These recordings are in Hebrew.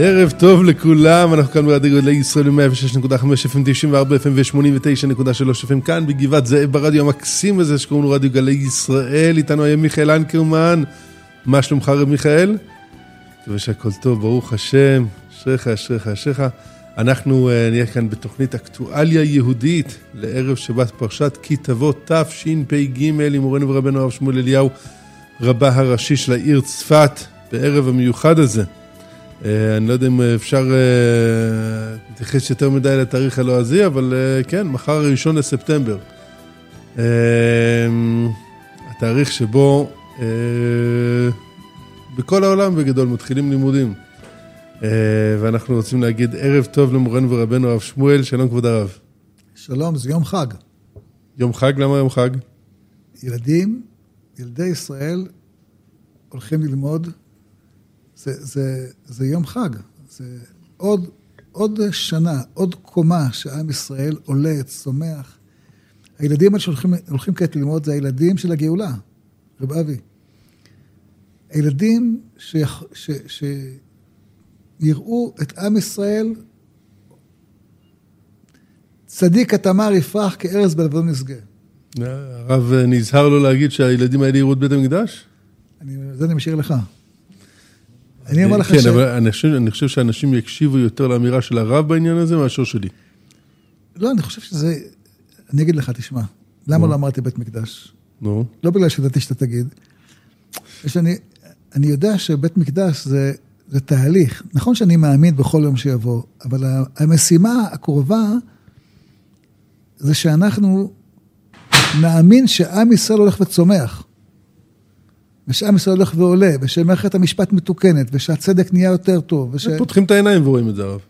ערב טוב לכולם, אנחנו כאן ברדיו גודלי ישראל ב-106.5 FM, 94 FM ו-89.3 FM כאן בגבעת זאב ברדיו המקסים הזה שקוראים לו רדיו גלי ישראל, איתנו היום מיכאל אנקרמן, מה שלומך רב מיכאל? מקווה שהכל טוב, ברוך השם, אשריך, אשריך, אשריך. אנחנו uh, נהיה כאן בתוכנית אקטואליה יהודית לערב שבת פרשת כי תבוא תשפ"ג עם מורנו ורבנו הרב שמואל אליהו, רבה הראשי של העיר צפת, בערב המיוחד הזה. Uh, אני לא יודע אם אפשר uh, להתייחס יותר מדי לתאריך הלועזי, אבל uh, כן, מחר הראשון לספטמבר. Uh, התאריך שבו uh, בכל העולם בגדול מתחילים לימודים. Uh, ואנחנו רוצים להגיד ערב טוב למורנו ורבנו הרב שמואל, שלום כבוד הרב. שלום, זה יום חג. יום חג? למה יום חג? ילדים, ילדי ישראל, הולכים ללמוד, זה, זה, זה יום חג. זה עוד, עוד שנה, עוד קומה שעם ישראל עולה, צומח. הילדים האלה שהולכים כעת ללמוד זה הילדים של הגאולה, רב אבי. הילדים ש... ש, ש יראו את עם ישראל, צדיק התמר יפרח כארז בלבנון נשגה. הרב נזהר לו להגיד שהילדים האלה יראו את בית המקדש? אני, זה אני משאיר לך. אני אומר לך כן, ש... אבל אני חושב, אני חושב שאנשים יקשיבו יותר לאמירה של הרב בעניין הזה מאשר שלי. לא, אני חושב שזה... אני אגיד לך, תשמע, למה לא אמרתי בית מקדש? נו. לא בגלל שידעתי שאתה תגיד. יש אני, אני יודע שבית מקדש זה, זה תהליך. נכון שאני מאמין בכל יום שיבוא, אבל המשימה הקרובה זה שאנחנו נאמין שעם ישראל הולך וצומח. ושעם ישראל הולך ועולה, ושמערכת המשפט מתוקנת, ושהצדק נהיה יותר טוב. וש... פותחים את העיניים ורואים את זה, הרב.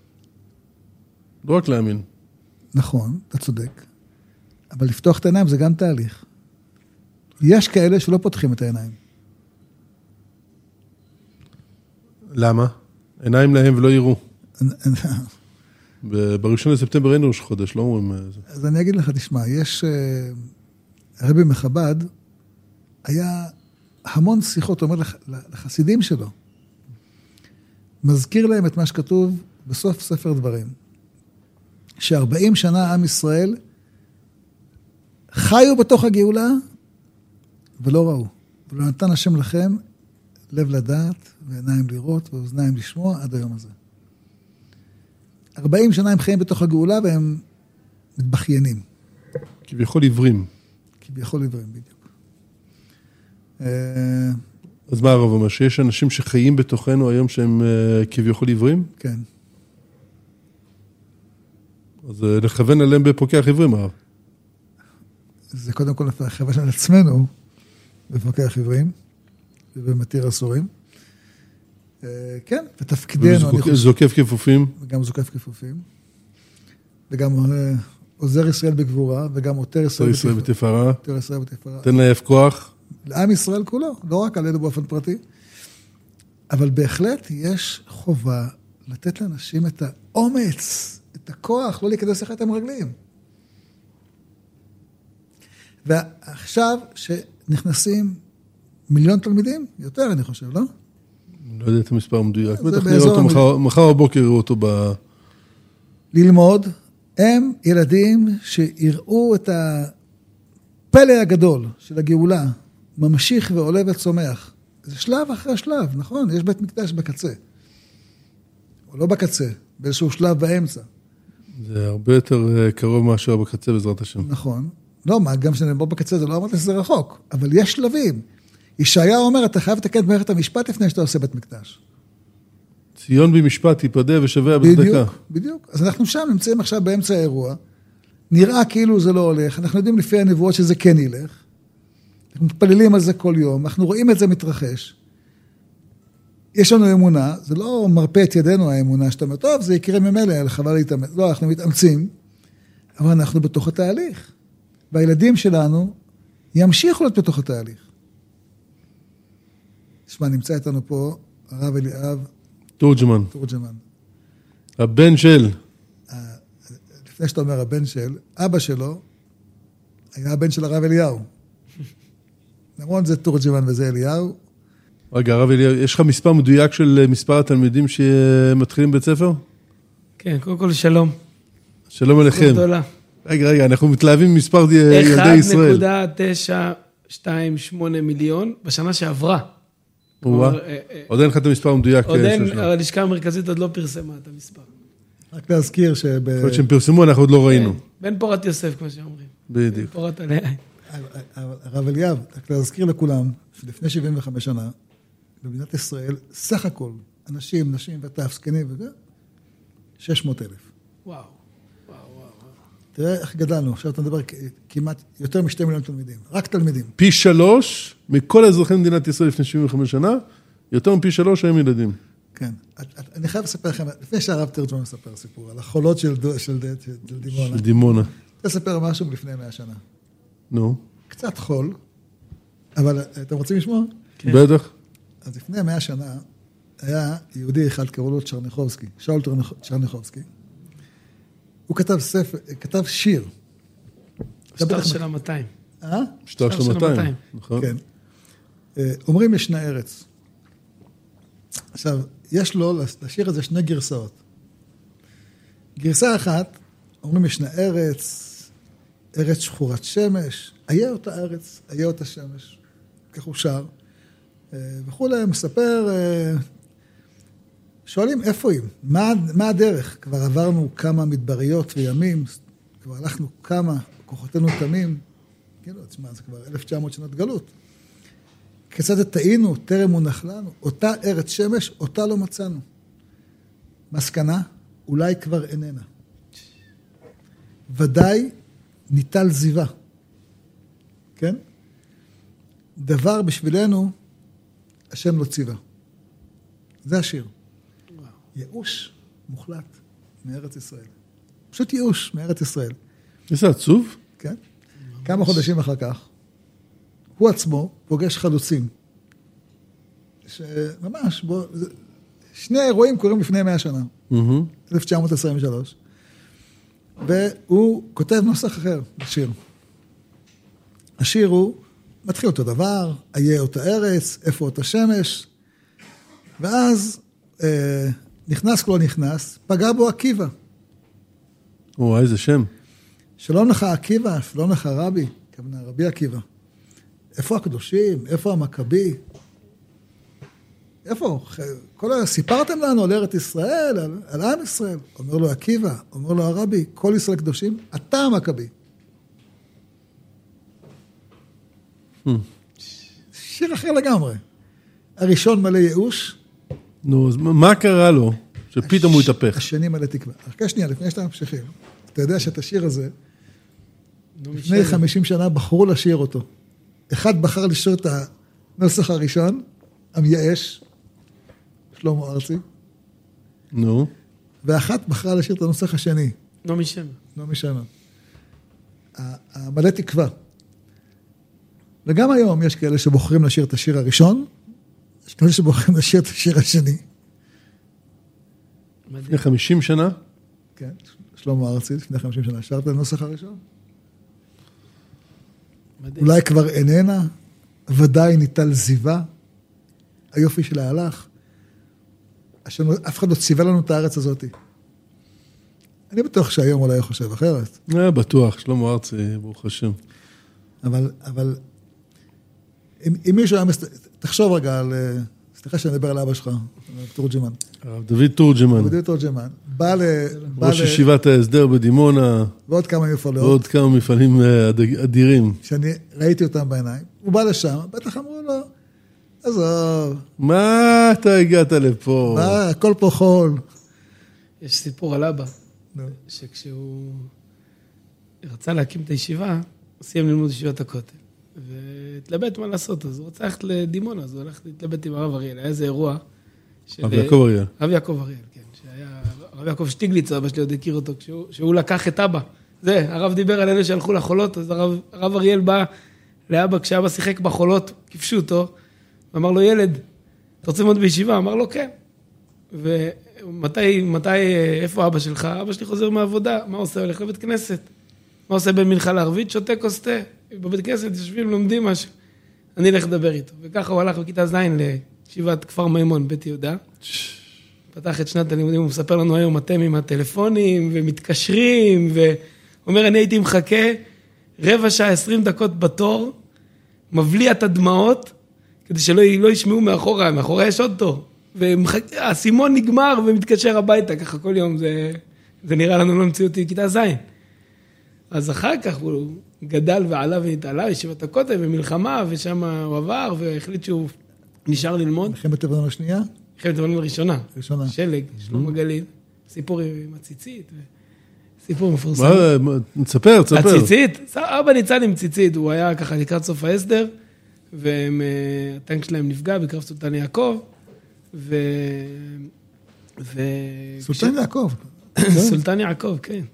לא רק להאמין. נכון, אתה צודק. אבל לפתוח את העיניים זה גם תהליך. יש כאלה שלא פותחים את העיניים. למה? עיניים להם ולא יראו. בראשון לספטמבר אין ראש חודש, לא אומרים... זה. אז אני אגיד לך, תשמע, יש... הרבי מחב"ד היה המון שיחות, אומר לח, לחסידים שלו. מזכיר להם את מה שכתוב בסוף ספר דברים. שארבעים שנה עם ישראל חיו בתוך הגאולה ולא ראו. ולא נתן השם לכם לב לדעת ועיניים לראות ואוזניים לשמוע עד היום הזה. ארבעים שנה הם חיים בתוך הגאולה והם מתבכיינים. כביכול עיוורים. כביכול עיוורים, בדיוק. אז מה הרב אומר? שיש אנשים שחיים בתוכנו היום שהם כביכול עיוורים? כן. אז לכוון עליהם בפוקח עיוורים, הרב. זה קודם כל לכוון על עצמנו בפוקח עיוורים ובמתיר אסורים. כן, ותפקידנו, אני חושב... זוקף כפופים. וגם זוקף כפופים. וגם עוזר ישראל בגבורה, וגם עותר ישראל בתפארה. עותר ישראל בתפארה. תן לעייף כוח. לעם ישראל כולו, לא רק עלינו באופן פרטי. אבל בהחלט יש חובה לתת לאנשים את האומץ, את הכוח, לא להיכנס לך עם רגלים. ועכשיו שנכנסים מיליון תלמידים, יותר אני חושב, לא? לא יודע את המספר המדויק, בטח נראה אותו מחר, מחר בבוקר יראו אותו ב... ללמוד, הם ילדים שיראו את הפלא הגדול של הגאולה, ממשיך ועולה וצומח. זה שלב אחרי שלב, נכון? יש בית מקדש בקצה. או לא בקצה, באיזשהו שלב באמצע. זה הרבה יותר קרוב מאשר בקצה, בעזרת השם. נכון. לא, מה, גם בוא בקצה, זה לא אמרתי שזה רחוק, אבל יש שלבים. ישעיה אומר, אתה חייב לתקן את מערכת המשפט לפני שאתה עושה בית מקדש. ציון במשפט תיפדה ושביה בצדקה. בדיוק, בדיוק. אז אנחנו שם נמצאים עכשיו באמצע האירוע, נראה כאילו זה לא הולך, אנחנו יודעים לפי הנבואות שזה כן ילך, מתפללים על זה כל יום, אנחנו רואים את זה מתרחש. יש לנו אמונה, זה לא מרפה את ידינו האמונה, שאתה אומר, טוב, זה יקרה ממילא, חבל להתאמץ. לא, אנחנו מתאמצים, אבל אנחנו בתוך התהליך. והילדים שלנו ימשיכו להיות בתוך התהליך. תשמע, נמצא איתנו פה הרב אליאב. תורג'מן. תורג'מן. הבן של. לפני שאתה אומר הבן של, אבא שלו היה הבן של הרב אליהו. למרות זה תורג'מן וזה אליהו. רגע, הרב אליהו, יש לך מספר מדויק של אה, מספר התלמידים שמתחילים בית ספר? כן, קודם כל שלום. שלום עליכם. גדולה. רגע, רגע, אנחנו מתלהבים ממספר י- ילדי ישראל. 1.928 מיליון בשנה שעברה. כלומר, אה, אה, עוד אין לך את המספר המדויק עוד אה, אין. הלשכה המרכזית עוד לא פרסמה את המספר. רק להזכיר שב... יכול להיות שהם פרסמו, אנחנו עוד לא ראינו. כן, בן פורת יוסף, כמו שאומרים. בדיוק. פורת עליה. הרב אליאב, רק להזכיר לכולם, שלפני 75 שנה, במדינת ישראל, סך הכל, אנשים, נשים וטף, זקנים וזה, 600 אלף. וואו. תראה איך גדלנו, עכשיו אתה מדבר כמעט יותר משתי מיליון תלמידים, רק תלמידים. פי שלוש מכל אזרחי מדינת ישראל לפני 75 שנה, יותר מפי שלוש הם ילדים. כן. את- את- אני חייב לספר לכם, לפני שהרב תרג'מן מספר סיפור, על החולות של דימונה, של דימונה. אני רוצה לספר משהו מלפני 100 שנה. נו, קצת חול, אבל אתם רוצים לשמוע? כן. בטח. אז לפני 100 שנה היה יהודי אחד, קראו לו צ'רניחובסקי, שאול צ'רניחובסקי. הוא כתב ספר, כתב שיר. שטר של. ה-200. אה? שטר של של 200. 200. נכון. כן. אה, אומרים ישנה ארץ. עכשיו, יש לו, לשיר הזה שני גרסאות. גרסה אחת, אומרים ישנה ארץ, ארץ שחורת שמש, איה אותה ארץ, איה אותה שמש. כך הוא שר. אה, וכולי, מספר, אה, שואלים איפה היא, מה, מה הדרך? כבר עברנו כמה מדבריות וימים, כבר הלכנו כמה, כוחותינו תמים. כאילו, תשמע, זה כבר 1900 שנות גלות. כיצד טעינו, טרם הונח לנו, אותה ארץ שמש, אותה לא מצאנו. מסקנה, אולי כבר איננה. ודאי ניטל זיווה, כן? דבר בשבילנו, השם לא ציווה. זה השיר. ייאוש מוחלט מארץ ישראל. פשוט ייאוש מארץ ישראל, איזה עצוב. כן? כמה חודשים אחר כך, הוא עצמו פוגש חלוצים. שממש, בוא, שני האירועים קורים לפני 100 שנה, מהמם. 1923, והוא כותב נוסח אחר בשיר. השיר הוא, מתחיל אותו דבר, איה אותה ארץ, איפה אותה שמש, ואז אה, נכנס כלא נכנס, פגע בו עקיבא. וואי, איזה שם. שלום לך עקיבא, שלום לך רבי, הכוונה רבי עקיבא. איפה הקדושים? איפה המכבי? איפה? כל ה... סיפרתם לנו על ארץ ישראל, על, על עם ישראל. אומר לו עקיבא, אומר לו הרבי, כל ישראל קדושים, אתה המכבי. שיר אחר לגמרי. הראשון מלא ייאוש, נו, אז מה- קרה לו? שפתאום הוא התהפך. השני מלא תקווה. חכה שנייה, לפני שאתם ממשיכים. אתה יודע שאת השיר הזה, לפני משנה. 50 שנה בחרו לשיר אותו. אחד בחר לשיר את הנוסח הראשון, המייאש, שלמה ארצי, נו, ואחת בחרה לשיר את הנוסח השני, נעמי שמר. נעמי שמר. ה- המלא תקווה. וגם היום יש כאלה שבוחרים לשיר את השיר הראשון, יש כאלה שבוחרים לשיר את השיר השני. לפני 50 שנה? כן, שלמה ארצי, לפני 50 שנה, שר את הנוסח הראשון. מדהים. אולי כבר איננה, ודאי ניטל זיווה, היופי שלה הלך. השם, אף אחד לא ציווה לנו את הארץ הזאת. אני בטוח שהיום אולי הוא חושב אחרת, אה, בטוח, שלמה ארצי, ברוך השם. אבל, אבל אם, אם מישהו היה, מס... תחשוב רגע על, אה, סליחה שאני מדבר על אבא שלך, על תורג'מן, הרב דוד תורג'מן, דוד תורג'מן, בא ל... ראש. ישיבת ההסדר בדימונה, ועוד כמה מפעלות, ועוד כמה מפעלים אה, אד- אדירים. שאני ראיתי אותם בעיניים, הוא בא לשם, בטח אמרו עזוב, מה אתה הגעת לפה? מה, הכל פה חול. יש סיפור על אבא. שכשהוא רצה להקים את הישיבה, הוא סיים ללמוד ישיבת הכותל. והתלבט מה לעשות, אז הוא רצה ללכת לדימונה, אז הוא הלך להתלבט עם הרב אריאל. היה איזה אירוע. של- הרב יעקב אריאל. הרב יעקב אריאל, כן. שהיה... הרב יעקב שטיגליץ, אבא שלי עוד הכיר אותו, כשהוא, שהוא לקח את אבא. זה, הרב דיבר על אלה שהלכו לחולות, אז הרב, הרב אריאל בא לאבא, כשאבא שיחק בחולות, כיפשו אותו, ואמר לו, ילד, אתה רוצה ללמוד בישיבה? אמר לו, כן. ומתי, מתי, איפה אבא שלך? אבא שלי חוזר מהעבודה, מה עושה? הולך לבית כנסת. מה עושה בין מנחה לערבית? שותה כוס תה. בבית כנסת יושבים, לומדים משהו. אני אלך לדבר איתו. וככה הוא הלך בכיתה ז' ישיבת כפר מימון, בית יהודה. פתח את שנת הלימודים, הוא מספר לנו היום, אתם עם הטלפונים ומתקשרים, והוא אומר, אני הייתי מחכה רבע שעה, עשרים דקות בתור, מבליע את הדמעות, כדי שלא לא ישמעו מאחורה, מאחורה יש עוד תור. והאסימון נגמר ומתקשר הביתה, ככה כל יום, זה, זה נראה לנו לא מציאותי בכיתה ז'. אז אחר כך הוא גדל ועלה והתעלה, ישיבת הכותל ומלחמה, ושם הוא עבר, והחליט שהוא נשאר ללמוד. מלחמת לבנון השנייה? מלחמת לבנון הראשונה. ראשונה. שלג, שלמה גליל, סיפור עם הציצית, סיפור מפורסם. מה, תספר, תספר. הציצית, אבא ניצל עם ציצית, הוא היה ככה לקראת סוף ההסדר, והטנק שלהם נפגע בקרב סולטן יעקב, ו... ו... סולטן יעקב. סולטן יעקב, כן.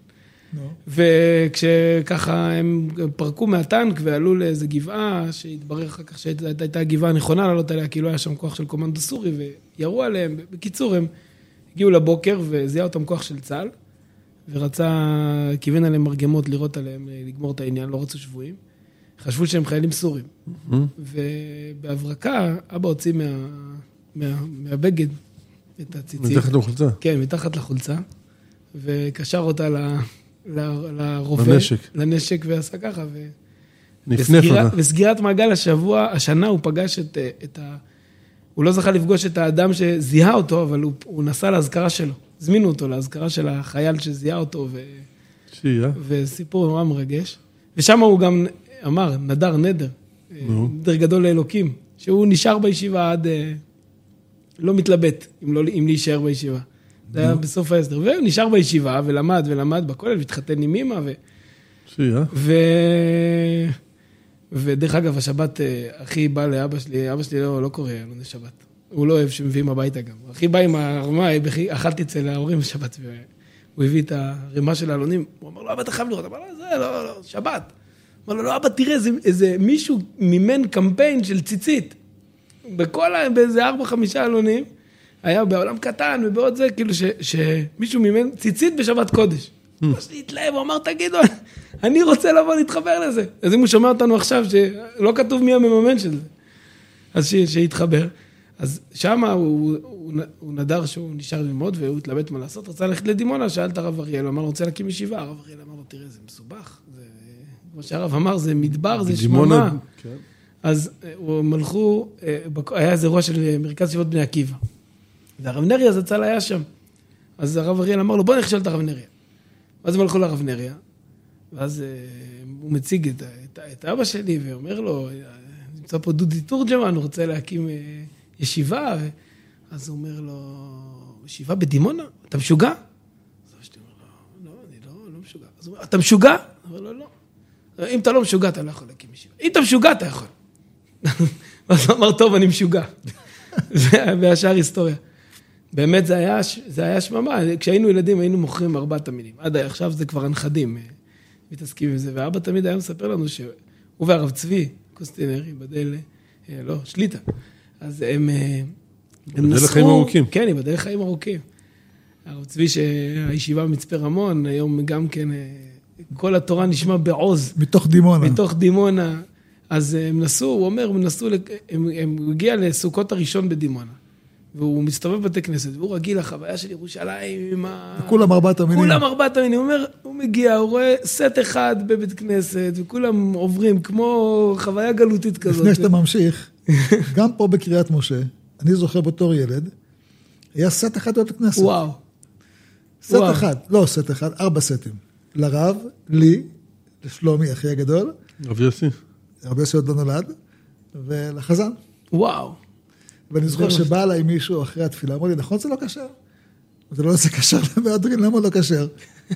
וכשככה הם פרקו מהטנק ועלו לאיזה גבעה, שהתברר אחר כך שהייתה הגבעה הנכונה לעלות עליה, כאילו היה שם כוח של קומנדו סורי, וירו עליהם. בקיצור, הם הגיעו לבוקר וזיהה אותם כוח של צה"ל, ורצה, כיוון עליהם מרגמות לירות עליהם, לגמור את העניין, לא רצו שבויים. חשבו שהם חיילים סורים. ובהברקה, אבא הוציא מה, מה, מהבגד את הציצית. מתחת לחולצה. כן, מתחת לחולצה, וקשר אותה ל... לרובה, לנשק. לנשק ועשה ככה. ו... נפנף אותה. וסגירת מעגל השבוע, השנה הוא פגש את, את ה... הוא לא זכה לפגוש את האדם שזיהה אותו, אבל הוא, הוא נסע לאזכרה שלו. הזמינו אותו לאזכרה של החייל שזיהה אותו, ו... שיהיה. וסיפור נורא מרגש. ושם הוא גם אמר, נדר נדר, נו. נדר גדול לאלוקים, שהוא נשאר בישיבה עד... אה, לא מתלבט אם, לא, אם להישאר בישיבה. זה היה בסוף ההסדר. והוא נשאר בישיבה ולמד ולמד בכולל והתחתן עם אימא. ו... שיהיה. ו... ודרך אגב, השבת, אה, אחי בא לאבא שלי, אבא שלי לא, לא קורא עלוני שבת. הוא לא אוהב שמביאים הביתה גם. אחי בא עם הרמה, אכלתי אצל ההורים בשבת, והוא הביא את הרימה של העלונים, הוא אמר לו, אבא, אתה חייב לראות. אמר לו, זה לא, לא, שבת. אמר לו, לא, אבא, תראה, זה, איזה מישהו מימן קמפיין של ציצית. בכל, ה- באיזה ארבע, חמישה עלונים, היה בעולם קטן ובעוד זה, כאילו ש, שמישהו מימן ציצית בשבת קודש. שלי התלהב, הוא אמר, תגידו, אני רוצה לבוא להתחבר לזה. אז אם הוא שומע אותנו עכשיו, שלא כתוב מי המממן של זה, אז ש, שיתחבר. אז שם הוא, הוא, הוא נדר שהוא נשאר ללמוד והוא התלבט מה לעשות, רצה ללכת לדימונה, שאל את הרב אריאל, הוא אמר רוצה להקים ישיבה, הרב אריאל אמר לו, תראה, זה מסובך, זה, כמו שהרב אמר, זה מדבר, זה שממה. כן. אז אה, הם הלכו, אה, היה איזה אירוע של אה, מרכז ישיבות בני עקיבא. והרב נריה זצ"ל היה שם. אז הרב אריאל אמר לו, בוא נכשל את הרב נריה. ואז הם הלכו לרב נריה, ואז הוא מציג את, את, את אבא שלי ואומר לו, נמצא פה דודי תורג'מן, הוא רוצה להקים ישיבה. אז הוא אומר לו, ישיבה בדימונה? אתה משוגע? אז אבא שלי אומר לו, לא, אני לא, לא משוגע. אז הוא אומר, אתה משוגע? הוא אומר לו, לא. אם אתה לא משוגע, אתה לא יכול להקים ישיבה. אם אתה משוגע, אתה יכול. ואז הוא אמר, טוב, אני משוגע. זה- והשאר היסטוריה. באמת זה היה, זה היה שממה, כשהיינו ילדים היינו מוכרים ארבעת המינים. עד עכשיו זה כבר הנכדים אה, מתעסקים עם זה, ואבא תמיד היה מספר לנו שהוא והרב צבי קוסטינר, ייבדל, אה, לא, שליטה. אז הם, אה, הם נסעו... לחיים ארוכים. כן, ייבדל לחיים ארוכים. הרב צבי, שהישיבה במצפה רמון, היום גם כן, כל התורה נשמע בעוז. מתוך דימונה. מתוך דימונה. אז הם נסעו, הוא אומר, הם נסעו, הם, הם, הוא הגיע לסוכות הראשון בדימונה. והוא מסתובב בבתי כנסת, והוא רגיל לחוויה של ירושלים עם ה... כולם ארבעת המינים. כולם ארבעת המינים. הוא אומר, הוא מגיע, הוא רואה סט אחד בבית כנסת, וכולם עוברים כמו חוויה גלותית כזאת. לפני שאתה ממשיך, גם פה בקריית משה, אני זוכר בתור ילד, היה סט אחד בבית כנסת. וואו. סט וואו. אחד, לא סט אחד, ארבע סטים. לרב, לי, לשלומי, אחי הגדול, רב יוסי. רבי יוסי עוד לא נולד, ולחזן. וואו. ואני זוכר שבא אליי מישהו אחרי התפילה, אמר לי, נכון זה לא כשר? זה לא זה כשר למהדרין, למה לא כשר?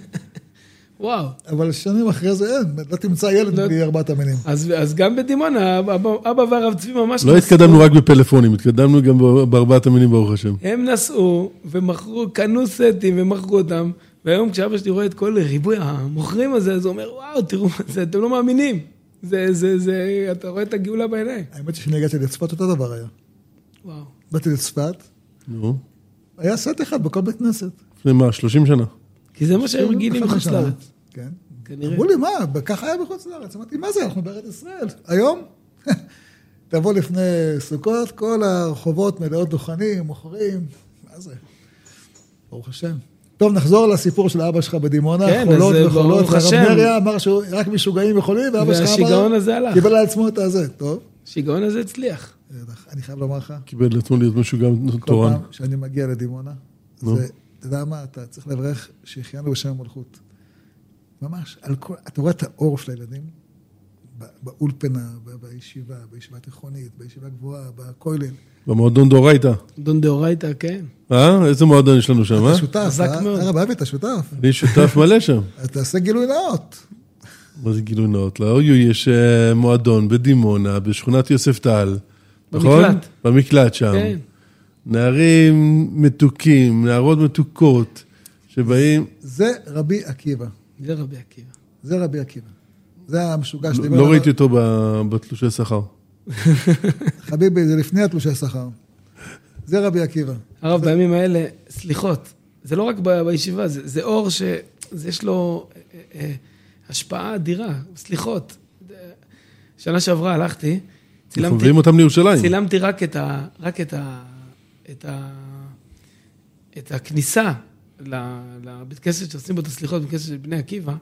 וואו. אבל שנים אחרי זה אין, לא תמצא ילד לא- בלי ארבעת המינים. אז, אז גם בדימונה, אבא, אבא והרב צבי ממש לא נסעו. התקדמנו רק בפלאפונים, התקדמנו גם בארבעת המינים, ברוך השם. הם נסעו ומכרו, קנו סטים ומכרו אותם, והיום כשאבא שלי רואה את כל ריבוי המוכרים הזה, אז הוא אומר, וואו, תראו מה זה, אתם לא מאמינים. זה, זה, זה, אתה רואה את הגאולה בעיניים. האמת היא שאני הגעתי לצפת, אותו דבר היה. וואו. באתי לצפת, נו, היה סט אחד בכל בית כנסת. לפני מה, 30 שנה? כי זה מה שהם רגילים 25 בחוץ. לארץ. כן. כנראה. אמרו לי, מה, ככה היה בחוץ לארץ? אמרתי, מה זה, אנחנו בארץ ישראל. היום, תבוא לפני סוכות, כל הרחובות מלאות דוכנים, מוכרים, מה זה? ברוך השם. טוב, נחזור לסיפור של אבא שלך בדימונה, כן, חולות אז וחולות, השם. נריה אמר שרק משוגעים יכולים, ואבא שלך אמר, והשיגעון הזה הלך. קיבל על עצמו את הזה, טוב. השיגעון הזה הצליח. בטח. אני חייב לומר לך, קיבל לעצמו להיות משוגע כל תורן. פעם שאני מגיע לדימונה. זה, אתה יודע מה, אתה צריך לברך שהחיינו בשם המלכות. ממש, על כל, אתה רואה את האור של הילדים, באולפנה, בישיבה, בישיבה תיכונית, בישיבה גבוהה, בכולל. במועדון דאורייתא. דון דאורייתא, כן. אה? איזה מועדון יש לנו שם, אה? אתה שותף, חזק אה? מאוד. הרב אבי, אתה שותף. אני שותף מלא שם. אז תעשה גילוי נאות. מה זה גילוי נאות? לאויו יש אה, מועדון בדימונה, בשכונת יוספטל. נכון? במקלט. במקלט שם. כן. נערים מתוקים, נערות מתוקות, שבאים... זה רבי עקיבא. זה רבי עקיבא. זה רבי עקיבא. זה המשוגע לא שדיבר לא עליו. ראיתי אותו ב- בתלושי שכר. חביבי, זה לפני התלושי שכר. זה רבי עקיבא. הרב, בימים האלה, סליחות, זה לא רק ב- בישיבה, זה, זה אור שיש לו אה, אה, השפעה אדירה, סליחות. שנה שעברה הלכתי, אנחנו צילמתי, מביאים אותם לירושלים. צילמתי רק את ה... רק את ה... את ה... את הכניסה לבית כנסת שעושים בו את הסליחות, בית כנסת של בני עקיבא,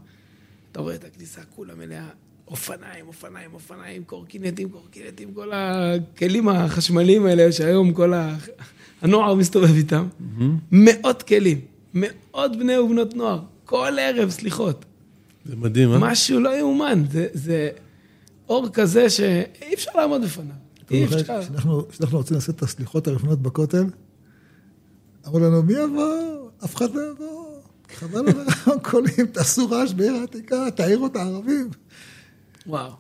אתה רואה את הכניסה כולה מלאה אופניים, אופניים, אופניים, קורקינטים, קורקינטים, כל הכלים החשמליים האלה שהיום כל ה... הנוער מסתובב איתם. מאות כלים, מאות בני ובנות נוער, כל ערב סליחות. זה מדהים, אה? משהו לא יאומן, זה, זה אור כזה שאי אפשר לעמוד בפניו. אי אפשר. כשאנחנו כשאנחנו רוצים לעשות את הסליחות הראשונות בכותל, אמרו לנו, מי יבוא? אף אחד לא יבוא. חבל על הרמקולים, תעשו רעש בעיר העתיקה, תעירו את הערבים. וואו.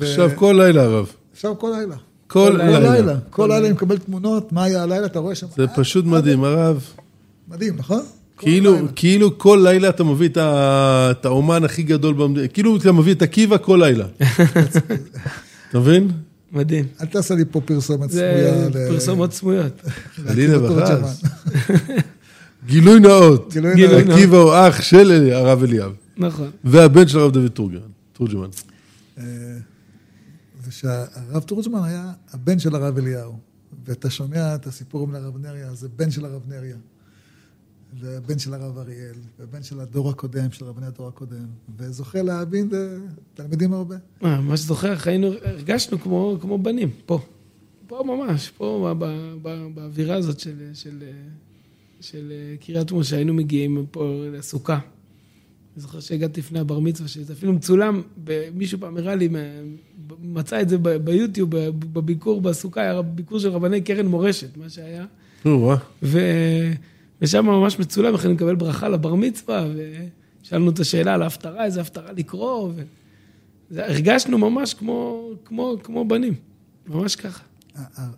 עכשיו כל לילה, הרב. עכשיו כל לילה. כל לילה. כל לילה אני מקבל תמונות, מה היה הלילה, אתה רואה שם. זה פשוט מדהים, הרב. מדהים, נכון? כאילו. כאילו כל לילה אתה מביא את ה- את האומן הכי גדול במדינה, כאילו אתה מביא את עקיבא כל לילה. אתה מבין? מדהים. אל תעשה לי פה פרסומת זה סמויה. ל- פרסומות סמויות. חלילה וחס. גילוי נאות. גילוי נאות. עקיבא הוא אח של הרב אליאב, נכון. והבן של הרב דוד תורג'מן. תורג'מן. אה, זה שהרב תורג'מן היה הבן של הרב אליהו. ואתה שומע את הסיפור עם הרב נריה, זה בן של הרב נריה. ובן של הרב אריאל, ובן של הדור הקודם, של רבני הדור הקודם, וזוכה להבין אה, תלמידים הרבה. מה, מה שזוכר, חיינו, הרגשנו כמו, כמו בנים, פה. פה ממש, פה ב- ב- ב- באווירה הזאת של, של, של קריית משה, היינו מגיעים פה לסוכה. אני זוכר שהגעתי לפני הבר מצווה, שזה אפילו מצולם, מישהו פעם הראה לי, מצא את זה ביוטיוב, בביקור בסוכה, היה ביקור של רבני קרן מורשת, מה שהיה. ו... ושם ממש מצולם, יכולים לקבל ברכה לבר מצווה, ושאלנו את השאלה על ההפטרה, איזה הפטרה לקרוא, ו... הרגשנו ממש כמו, כמו, כמו בנים, ממש ככה.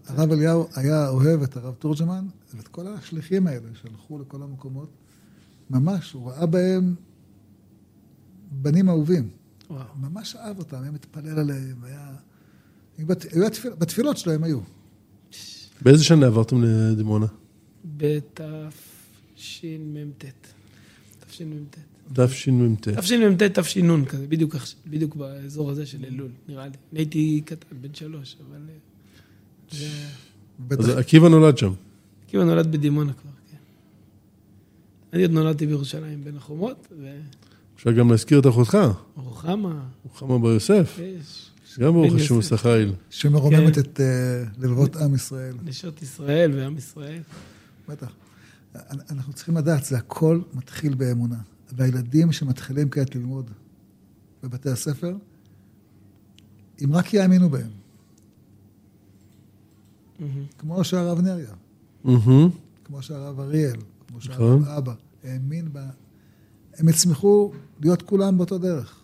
הרב אליהו היה אוהב את הרב תורג'מן ואת כל השליחים האלה שהלכו לכל המקומות. ממש, הוא ראה בהם בנים אהובים. וואו. ממש אהב אותם, היה מתפלל עליהם, היה... היו בת- היו התפיל- בתפילות שלהם היו. באיזה שנה עברתם לדימונה? בתשמ"ט. תשמ"ט. תשמ"ט. תשמ"ט, תש"ן כזה, בדיוק, באזור הזה של אלול, נראה לי. אני הייתי קטן, בן שלוש, אבל... זה... בטח. אז עקיבא נולד שם. כאילו נולד בדימונה כבר, כן. אני עוד נולדתי בירושלים בין החומות, אפשר גם להזכיר את אחותך, ורוחמה, רוחמה בר יוסף. יש, גם ברוך השם חיל. שמרוממת כן. את אה, לבבות עם ישראל. נשות ישראל ועם ישראל. בטח. אנחנו צריכים לדעת, זה הכל מתחיל באמונה. והילדים שמתחילים כעת ללמוד בבתי הספר, אם רק יאמינו בהם. כמו שהרב נריה, מהמם. כמו שהרב אריאל, כמו נכון. שהרב אבא, האמין בה, הם יצמחו להיות כולם באותו דרך.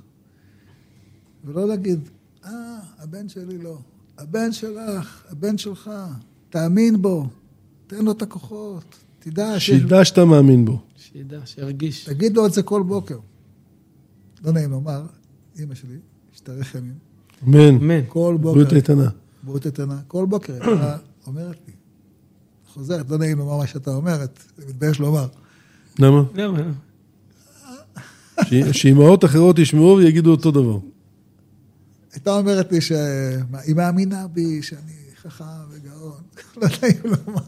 ולא להגיד, אה, הבן שלי לא, הבן שלך, הבן שלך, תאמין בו, תן לו את הכוחות, תדע שיש... שידע שאתה מאמין בו. שידע, שירגיש. תגיד לו את זה כל בוקר. לא נעים לומר, אימא שלי, שתארך ימים, אמן. אמן. כל בוקר, בריאות איתנה. בריאות איתנה, כל בוקר אומרת לי, חוזרת, לא נעים לומר מה שאתה אומרת, אני מתבייש לומר. למה? למה? ש- שאימהות אחרות ישמעו ויגידו אותו דבר. הייתה אומרת לי שהיא מאמינה בי, שאני חכם וגאון. לא נעים לומר.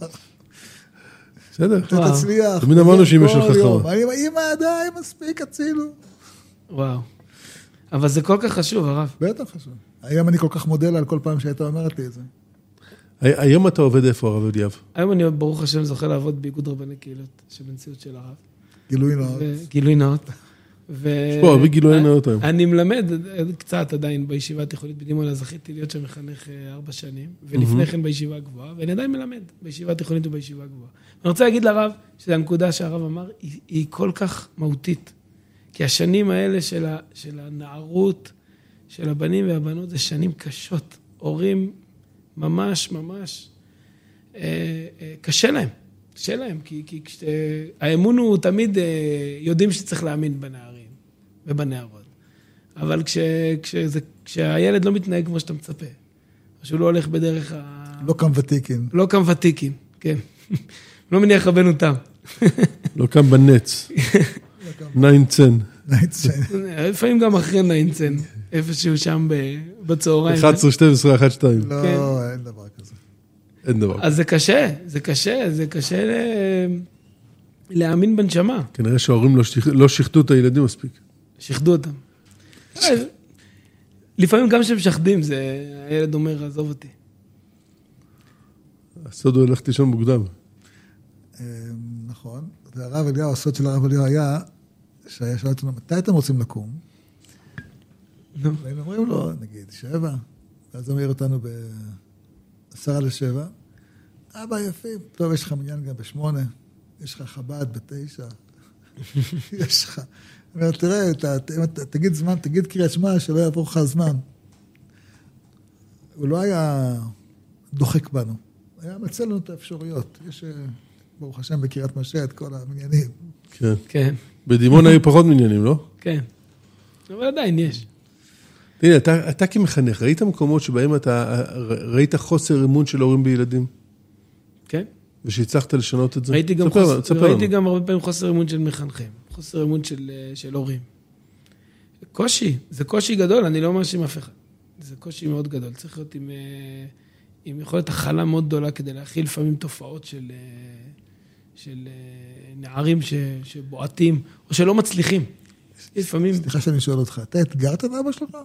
בסדר. אתה תצליח. תמיד אמרנו שאמא כל שלך. חכמה. אמא, די, מספיק, הצילו. וואו. אבל זה כל כך חשוב, הרב. בטח חשוב. היום אני כל כך מודה לה על כל פעם שהייתה אומרת לי את זה. הי- היום אתה עובד איפה, הרב אליאב? היום אני, ברוך השם, זוכה לעבוד באיגוד רבני קהילות, שבנשיאות של הרב. גילוי נאות. גילוי נאות. ו... יש פה הרבה גילויי נאות היום. אני מלמד קצת עדיין בישיבה התיכונית בדימונה, זכיתי להיות שם מחנך אה, ארבע שנים, ולפני כן בישיבה הגבוהה, ואני עדיין מלמד בישיבה התיכונית ובישיבה הגבוהה. אני רוצה להגיד לרב, שזו הנקודה שהרב אמר, היא, היא כל כך מהותית. כי השנים האלה של, ה, של הנערות, של הבנים והבנות, זה שנים קשות. הורים ממש ממש, אה, אה, קשה להם. קשה להם, כי, כי כש... האמון הוא תמיד, אה, יודעים שצריך להאמין בנערים ובנערות. אבל כש, כשזה, כשהילד לא מתנהג כמו שאתה מצפה, או שהוא לא הולך בדרך ה... לא קם ותיקין. לא קם ותיקין, כן. לא מניח רבנו תם. לא קם בנץ. ניינצן. לפעמים גם אחרי ניינצן, איפשהו שם ב- בצהריים. 11, 12, 1, 2. לא, כן. אין דבר כזה. אין דבר. אז זה קשה, זה קשה, זה קשה ל... להאמין בנשמה. כנראה שההורים לא שיח- לא שיחדו את הילדים מספיק. שיחדו אותם. לפעמים גם כשהם משחדים, זה... הילד אומר, עזוב אותי. הסוד הוא ללכת לישון מוקדם. אה, נכון. והרב אליהו, הסוד של הרב אליהו היה, שהיה שואל אותנו, מתי אתם רוצים לקום? נו. והיינו אומרים לו, נגיד, שבע. ואז הוא מעיר אותנו בעשרה לשבע. אבא, יפים. טוב, יש לך מניין גם בשמונה, יש לך חב"ד בתשע. יש לך... אומר, תראה, ת- ת- אם אתה- תגיד זמן, תגיד קריאת שמע, שלא יעבור לך הזמן. הוא לא היה דוחק בנו, הוא היה מציע לנו את האפשרויות. יש, אה, ברוך השם, בקריית משה את כל המניינים. כן. כן, בדימונה היו פחות מניינים, לא? כן. אבל עדיין יש. הנה, אתה, אתה כמחנך, ראית מקומות שבהם אתה ראית חוסר אמון של הורים בילדים, כן. ושהצלחת לשנות את זה? ראיתי גם, תספר, חוס... תספר ראיתי לנו. גם הרבה פעמים חוסר אמון של מחנכים, חוסר אמון של, של הורים. קושי, זה קושי גדול, אני לא מאשים אף אחד. זה קושי מאוד גדול. צריך להיות עם, אה, עם יכולת הכלה מאוד גדולה כדי להכיל לפעמים תופעות של, אה, של אה, נערים ש, שבועטים, או שלא מצליחים. יש לפעמים, סליחה שאני שואל אותך, אתה אתגרת את אבא שלך?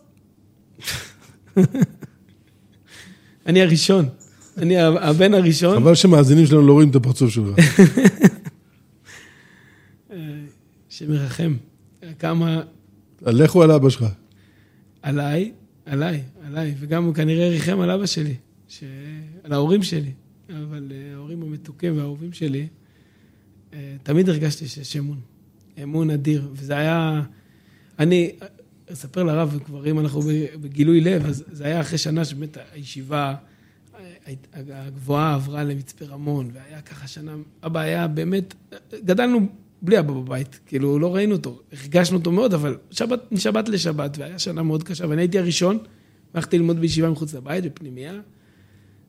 אני הראשון, אני הבן הראשון. חבל שמאזינים שלנו לא רואים את הפרצוף שלך. אה, שמרחם. כמה, הוא על אבא שלך? עליי, עליי, עליי, וגם הוא כנראה ריחם על אבא שלי, ש... על ההורים שלי, אבל אה, ההורים המתוקים והאהובים שלי, אה, תמיד הרגשתי שיש אמון, אמון אדיר, וזה היה, אני אספר לרב, כבר אם אנחנו בגילוי לב, אז זה היה אחרי שנה שבאמת הישיבה הגבוהה עברה למצפה רמון, והיה ככה שנה, אבא היה באמת, גדלנו בלי אבא בבית, כאילו לא ראינו אותו, הרגשנו אותו מאוד, אבל שבת, משבת לשבת, והיה שנה מאוד קשה, ואני הייתי הראשון, הלכתי ללמוד בישיבה מחוץ לבית, בפנימייה,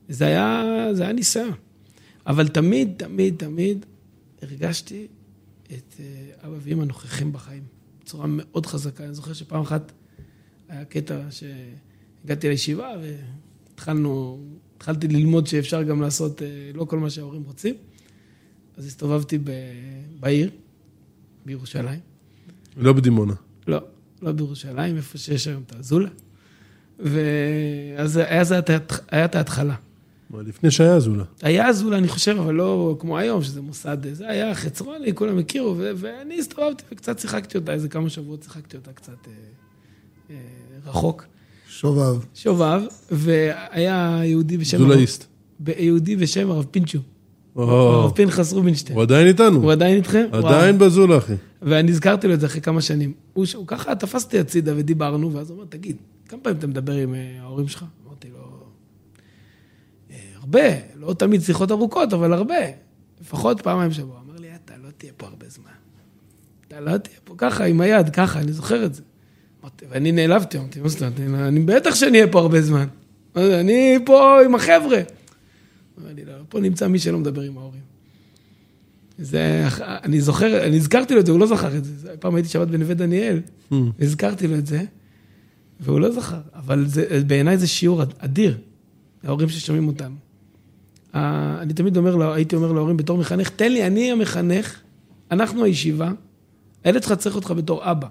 זה היה, זה היה ניסיון. אבל תמיד, תמיד, תמיד הרגשתי את אה, אבא ואמא נוכחים בחיים, בצורה מאוד חזקה. אני זוכר שפעם אחת היה קטע שהגעתי לישיבה והתחלנו, התחלתי ללמוד שאפשר גם לעשות אה, לא כל מה שההורים רוצים. אז הסתובבתי ב... בעיר, בירושלים. לא בדימונה. לא, לא בירושלים, איפה שיש היום את האזולה. ואז היה, את ההתחלה. מה, לפני שהיה אזולה. היה אזולה, אני חושב, אבל לא כמו היום, שזה מוסד, זה היה חצרוני, כולם הכירו, ו- ואני הסתובבתי וקצת שיחקתי אותה, איזה כמה שבועות שיחקתי אותה קצת אה, אה, רחוק. שובב. שובב, והיה יהודי בשם... הרב- זולאיסט. ב- יהודי בשם הרב פינצ'ו. הרב פנחס רובינשטיין. הוא עדיין איתנו. הוא עדיין איתכם? עדיין בזולה, אחי. ואני הזכרתי לו את זה אחרי כמה שנים. הוא, ככה תפס אותי הצידה ודיברנו, ואז הוא אמר, תגיד, כמה פעמים אתה מדבר עם אה, ההורים שלך? אמרתי לו, "אה, הרבה, לא תמיד שיחות ארוכות, אבל הרבה. לפחות פעמיים בשבוע. אמר לי, אתה לא תהיה פה הרבה זמן. אתה לא תהיה פה ככה, עם היד, ככה, אני זוכר את זה. אמרתי, ואני נעלבתי, אמרתי, מה זאת אומרת, אני- אני בטח שאני אהיה פה הרבה זמן. אני פה עם החבר'ה. אמר לי, לא, פה נמצא מי שלא מדבר עם ההורים. זה, אני זוכר, אני הזכרתי לו את זה, הוא לא זכר את זה. פעם הייתי שבת בנווה דניאל, הזכרתי לו את זה, והוא לא זכר, אבל בעיניי זה שיעור אדיר, ההורים ששומעים אותנו. אני תמיד אומר, הייתי אומר להורים בתור מחנך, תן לי, אני המחנך, אנחנו הישיבה, הילד שלך צריך אותך בתור אבא,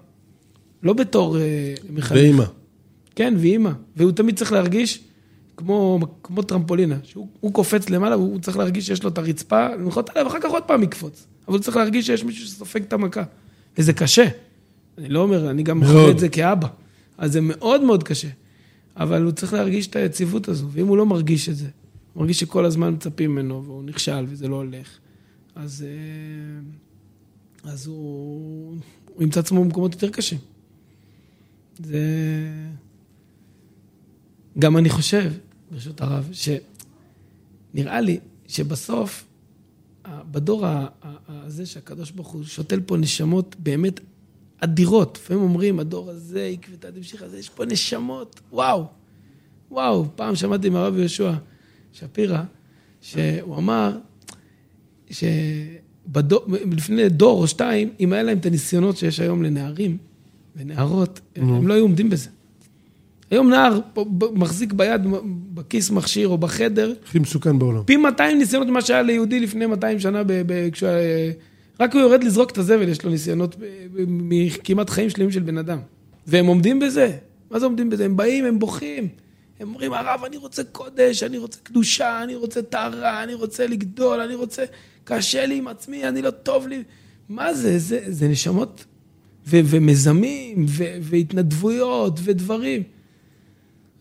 לא בתור אה, מחנך. ואימא. כן, ואימא. והוא תמיד צריך להרגיש כמו, כמו טרמפולינה, שהוא הוא קופץ למעלה, והוא צריך להרגיש שיש לו את הרצפה, לנחות עליו, ואחר כך עוד פעם יקפוץ. אבל הוא צריך להרגיש שיש מישהו שסופג את המכה. וזה קשה. אני לא אומר, אני גם. מחווה את זה כאבא. אז זה מאוד מאוד קשה. אבל הוא צריך להרגיש את היציבות הזו, ואם הוא לא מרגיש את זה, הוא מרגיש שכל הזמן מצפים ממנו, והוא נכשל וזה לא הולך, אז, אה, אז הוא, הוא ימצא עצמו במקומות יותר קשים. זה... גם אני חושב, ברשות הרב, שנראה לי שבסוף, בדור הזה שהקדוש ברוך הוא שותל פה נשמות באמת אדירות. לפעמים אומרים, הדור הזה, עקבתא דמשיחא, יש פה נשמות, וואו. וואו, פעם שמעתי מהרב יהושע שפירא, שהוא אמר שלפני דור או שתיים, אם היה להם את הניסיונות שיש היום לנערים ונערות, הם לא היו עומדים בזה. היום נער מחזיק ביד, בכיס מכשיר או בחדר, הכי מסוכן בעולם. פי 200 ניסיונות ממה שהיה ליהודי לפני 200 שנה, ב- ב- כשהוא היה- רק הוא יורד לזרוק את הזבל, יש לו ניסיונות מכמעט חיים שלמים של בן אדם. והם עומדים בזה. מה זה עומדים בזה? הם באים, הם בוכים. הם אומרים, הרב, אני רוצה קודש, אני רוצה קדושה, אני רוצה טהרה, אני רוצה לגדול, אני רוצה... קשה לי עם עצמי, אני לא טוב לי. מה זה? זה, זה נשמות ו- ומיזמים ו- והתנדבויות ודברים.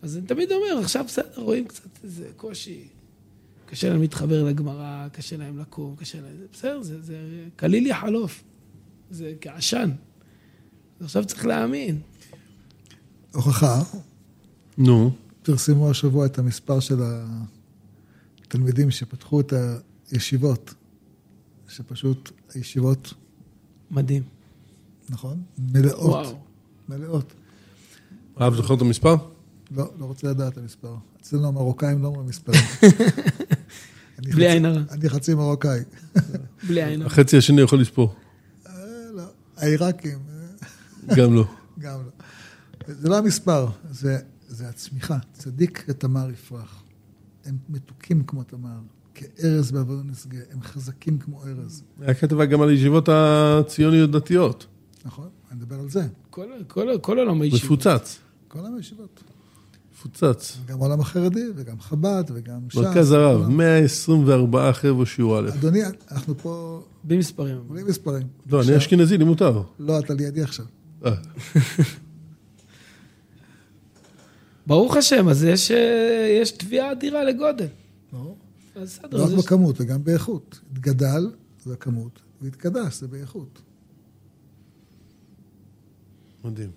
אז אני תמיד אומר, עכשיו בסדר, רואים קצת איזה קושי. קשה להם להתחבר לגמרא, קשה להם לקום, קשה להם... זה בסדר, זה, זה קליל יחלוף. זה כעשן. עכשיו צריך להאמין. הוכחה, נו. פרסמו השבוע את המספר של התלמידים שפתחו את הישיבות, שפשוט הישיבות, מדהים. נכון? מלאות. וואו. מלאות. הרב זוכר את המספר? לא, לא רוצה לדעת את המספר. אצלנו המרוקאים לא אומרים מספרים. בלי עין הרע. אני חצי מרוקאי. בלי עין הרע. החצי השני יכול לספור. אה, לא. העיראקים, גם לא. גם לא. זה לא המספר, זה, זה הצמיחה. צדיק כתמר יפרח. הם מתוקים כמו תמר, כארז בעבודו נשגה, הם חזקים כמו ארז. היה כתבה גם על הישיבות הציוניות דתיות. נכון? אני מדבר על זה. כל, כל, כל עולם הישיבות. מפוצץ. כל הישיבות. מפוצץ. גם העולם החרדי, וגם חב"ד, וגם ש"ס. מרכז הרב, כולם. 124 חבר'ה שיעור א'. אדוני, אנחנו פה בלי מספרים. בלי מספרים. לא, אני אשכנזי, לי מותר. לא, אתה לידי עכשיו. ברוך השם, אז יש, אה, יש תביעה אדירה לגודל. בסדר, לא אז רק. בכמות, וגם באיכות. התגדל, זה הכמות, והתקדש, זה באיכות. מדהים.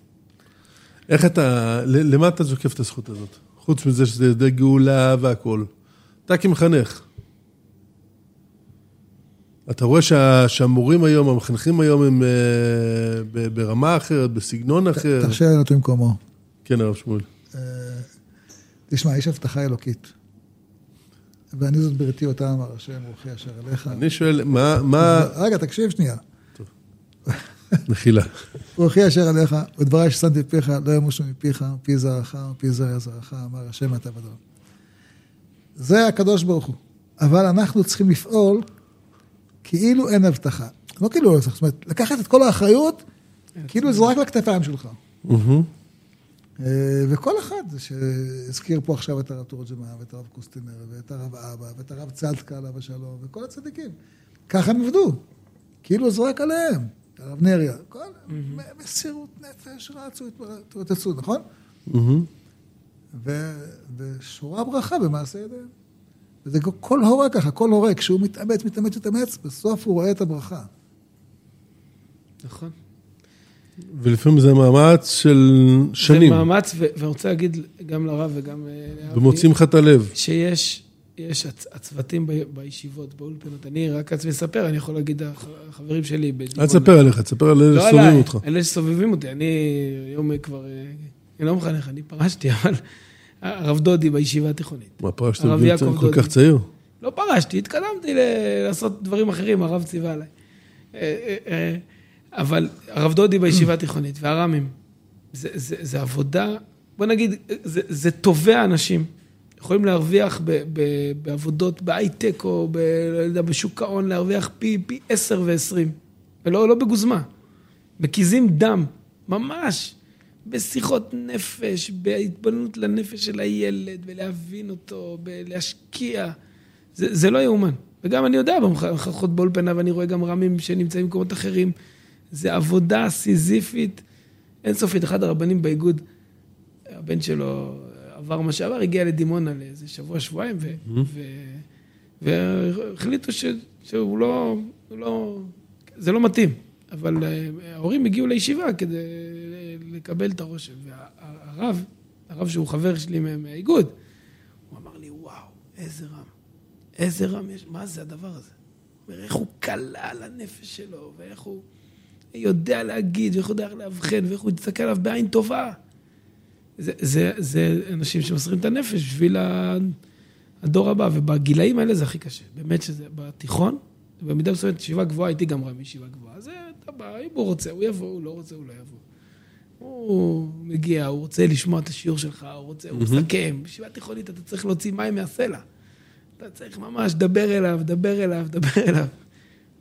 איך אתה, ל- למה אתה זוקף את הזכות הזאת? חוץ מזה שזה ידי גאולה והכול. אתה כמחנך. אתה רואה שה, שהמורים היום, המחנכים היום הם אה, ברמה אחרת, בסגנון אחר. תרשה לענות במקומו. כן, הרב שמואל. אה, תשמע, יש הבטחה אלוקית. ואני זאת בריתי אותה אמר השם, רוחי אשר אליך. אני שואל, מה, מה, רגע, תקשיב שנייה. מחילה. רוחי אשר עליך, ודבריי ששמתי בפיך, לא ימושו מפיך, מפי זרעך, מפי זרע זרעך, אמר השם אתה ודבר. זה הקדוש ברוך הוא. אבל אנחנו צריכים לפעול כאילו אין הבטחה. לא כאילו אין הבטחה, זאת אומרת, לקחת את כל האחריות, כאילו זה רק לכתפיים שלך. אה, וכל אחד, שהזכיר פה עכשיו את הרב תורג'מן, ואת הרב קוסטינר, ואת הרב אבא, ואת הרב צדקה עליו השלום, וכל הצדיקים. ככה הם עבדו. כאילו זה רק עליהם. הרב נריה, כל מסירות נפש, רצו, התרוצצו, נכון? ושורה ברכה במעשה ידיהם. וזה כל הורה ככה, כל הורה, כשהוא מתאמץ, מתאמץ, מתאמץ, בסוף הוא רואה את הברכה. נכון. ולפעמים זה מאמץ של שנים, זה מאמץ, ואני רוצה להגיד גם לרב וגם אה, ומוצאים לך את הלב. שיש יש הצ- הצוותים ב- בישיבות, באולפנות. אני רק עצמי אספר, אני יכול להגיד הח- החברים שלי אל בדימונה. תספר עליך, תספר על אלה לא שסובבים עליי, אותך. אלה שסובבים אותי. אני היום כבר, אה, אני לא מחנך, אני פרשתי, אבל הרב דודי בישיבה התיכונית. מה, פרשת בגיל כל. כך צעיר? לא פרשתי, התקדמתי לעשות דברים אחרים, הרב ציווה עליי. אבל הרב דודי בישיבה התיכונית והר"מים, זה, זה, זה עבודה בוא נגיד, זה, זה תובע אנשים. יכולים להרוויח ב, ב, בעבודות בהייטק או ב, לא יודע, בשוק ההון, להרוויח פי, פי 10 ו-20, ולא לא בגוזמה. מקיזים דם, ממש, בשיחות נפש, בהתבוננות לנפש של הילד, ולהבין אותו, בלהשקיע. זה, זה לא יאומן. וגם אני יודע במחנכות באולפנה, ואני רואה גם רמים שנמצאים במקומות אחרים. זה עבודה סיזיפית אינסופית. אחד הרבנים באיגוד, הבן שלו עבר מה שעבר, הגיע לדימונה לאיזה שבוע, שבועיים, והחליטו שהוא לא, לא, זה לא מתאים. אבל אה, ההורים הגיעו לישיבה כדי לקבל את הרושם. והרב, הרב שהוא חבר שלי מהאיגוד, הוא אמר לי, וואו, איזה רם, איזה רם יש, מה זה הדבר הזה? איך הוא קלע על הנפש שלו, ואיך הוא יודע להגיד, ואיך הוא יודע לאבחן, ואיך הוא יסתכל עליו בעין טובה. זה, זה, זה אנשים שמוסרים את הנפש בשביל הדור הבא, ובגילאים האלה זה הכי קשה. באמת שזה בתיכון, במידה מסוימת ישיבה גבוהה, הייתי גם רב מישיבה גבוהה. זה, אתה בא, אם הוא רוצה, הוא יבוא, הוא לא רוצה, הוא לא יבוא. הוא מגיע, הוא רוצה לשמוע את השיעור שלך, הוא רוצה, הוא מסכם. בישיבה תיכונית אתה צריך להוציא מים מהסלע. אתה צריך ממש לדבר אליו, לדבר אליו, לדבר אליו.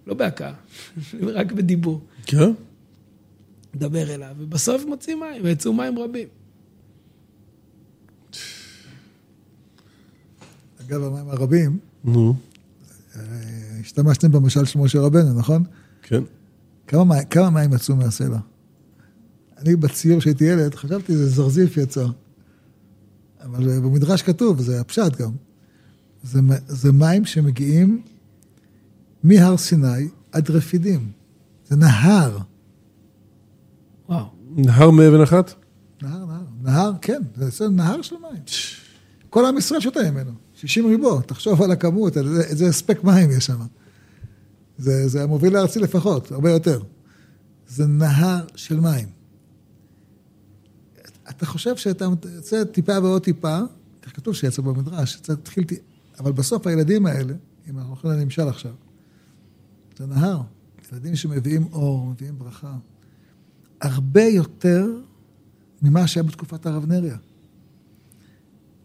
לא בהכאה, רק בדיבור. כן? לדבר אליו, ובסוף מוציא מים, ויצאו מים רבים. אגב, המים הרבים, נו, אה, השתמשתם במשל של משה רבנו, נכון? כן. כמה, כמה מים יצאו מהסלע? אני בציור כשהייתי ילד, חשבתי זה זרזיף יצא. אבל אה, במדרש כתוב, זה הפשט גם. זה, זה מים שמגיעים מהר סיני עד רפידים. זה נהר. וואו. נהר מאבן אחת? נהר, נהר. נהר, כן, זה, זה נהר של מים. כל עם ישראל שותה ממנו. 60 ריבו, תחשוב על הכמות, על איזה, איזה הספק מים יש שם. זה, זה המוביל הארצי לפחות, הרבה יותר. זה נהר של מים. אתה חושב שאתה יוצא טיפה ועוד טיפה, כך כתוב שיצא במדרש, יצא, תתחיל, אבל בסוף הילדים האלה, אם אנחנו הולכים לנמשל עכשיו, זה נהר. ילדים שמביאים אור, מביאים ברכה. הרבה יותר ממה שהיה בתקופת הרב נריה.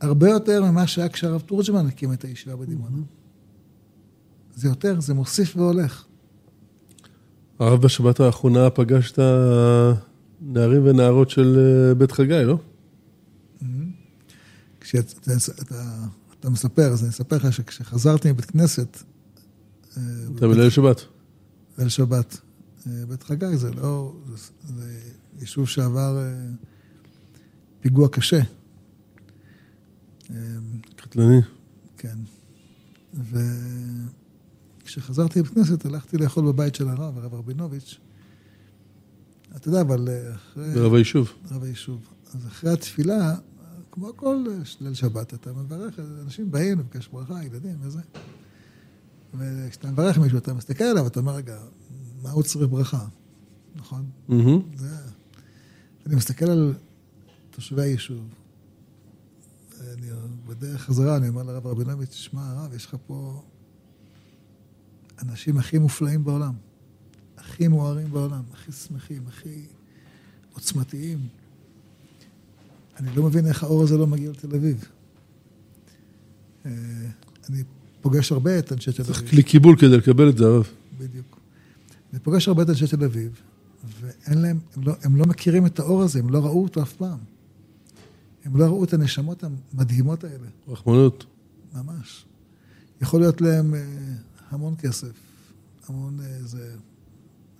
הרבה יותר ממה שהיה כשהרב תורג'מן הקים את הישיבה בדימונה. זה יותר, זה מוסיף והולך. הרב בשבת האחרונה פגש את הנערים ונערות של אה, בית חגי, לא? כשאתה אתה, אתה מספר, אז אני אספר לך שכשחזרתי מבית כנסת, אתה בליל שבת. ליל שבת, אה, בית חגי זה לא, זה, זה יישוב שעבר אה, פיגוע קשה. אה, קטלני. כן. וכשחזרתי לבית כנסת, הלכתי לאכול בבית של הרב, הרב רבינוביץ'. אתה יודע, אבל אה, אחרי... ברב היישוב. רב היישוב. אז אחרי התפילה, כמו כל ליל שבת, אתה מברך, אנשים באים לבקש ברכה, ילדים וזה. וכשאתה מברך מישהו, אתה מסתכל עליו, אתה אומר, רגע, מה הוא צריך ברכה? נכון? מהמם. זה... אני מסתכל על תושבי היישוב. אני, בדרך חזרה אני אומר לרב רבינוביץ', שמע, הרב, יש לך פה אנשים הכי מופלאים בעולם. הכי מוארים בעולם, הכי שמחים, הכי עוצמתיים. אני לא מבין איך האור הזה לא מגיע לתל אביב. אה, אני פוגש הרבה את אנשי תל צריך אביב. כלי קיבול כדי לקבל את זה, הרב. בדיוק. אני פוגש הרבה את אנשי תל אביב, ואין להם, הם לא, הם לא מכירים את האור הזה, הם לא ראו אותו אף פעם. הם לא ראו את הנשמות המדהימות האלה, רחמנות. ממש. יכול להיות להם אה, המון כסף, המון איזה...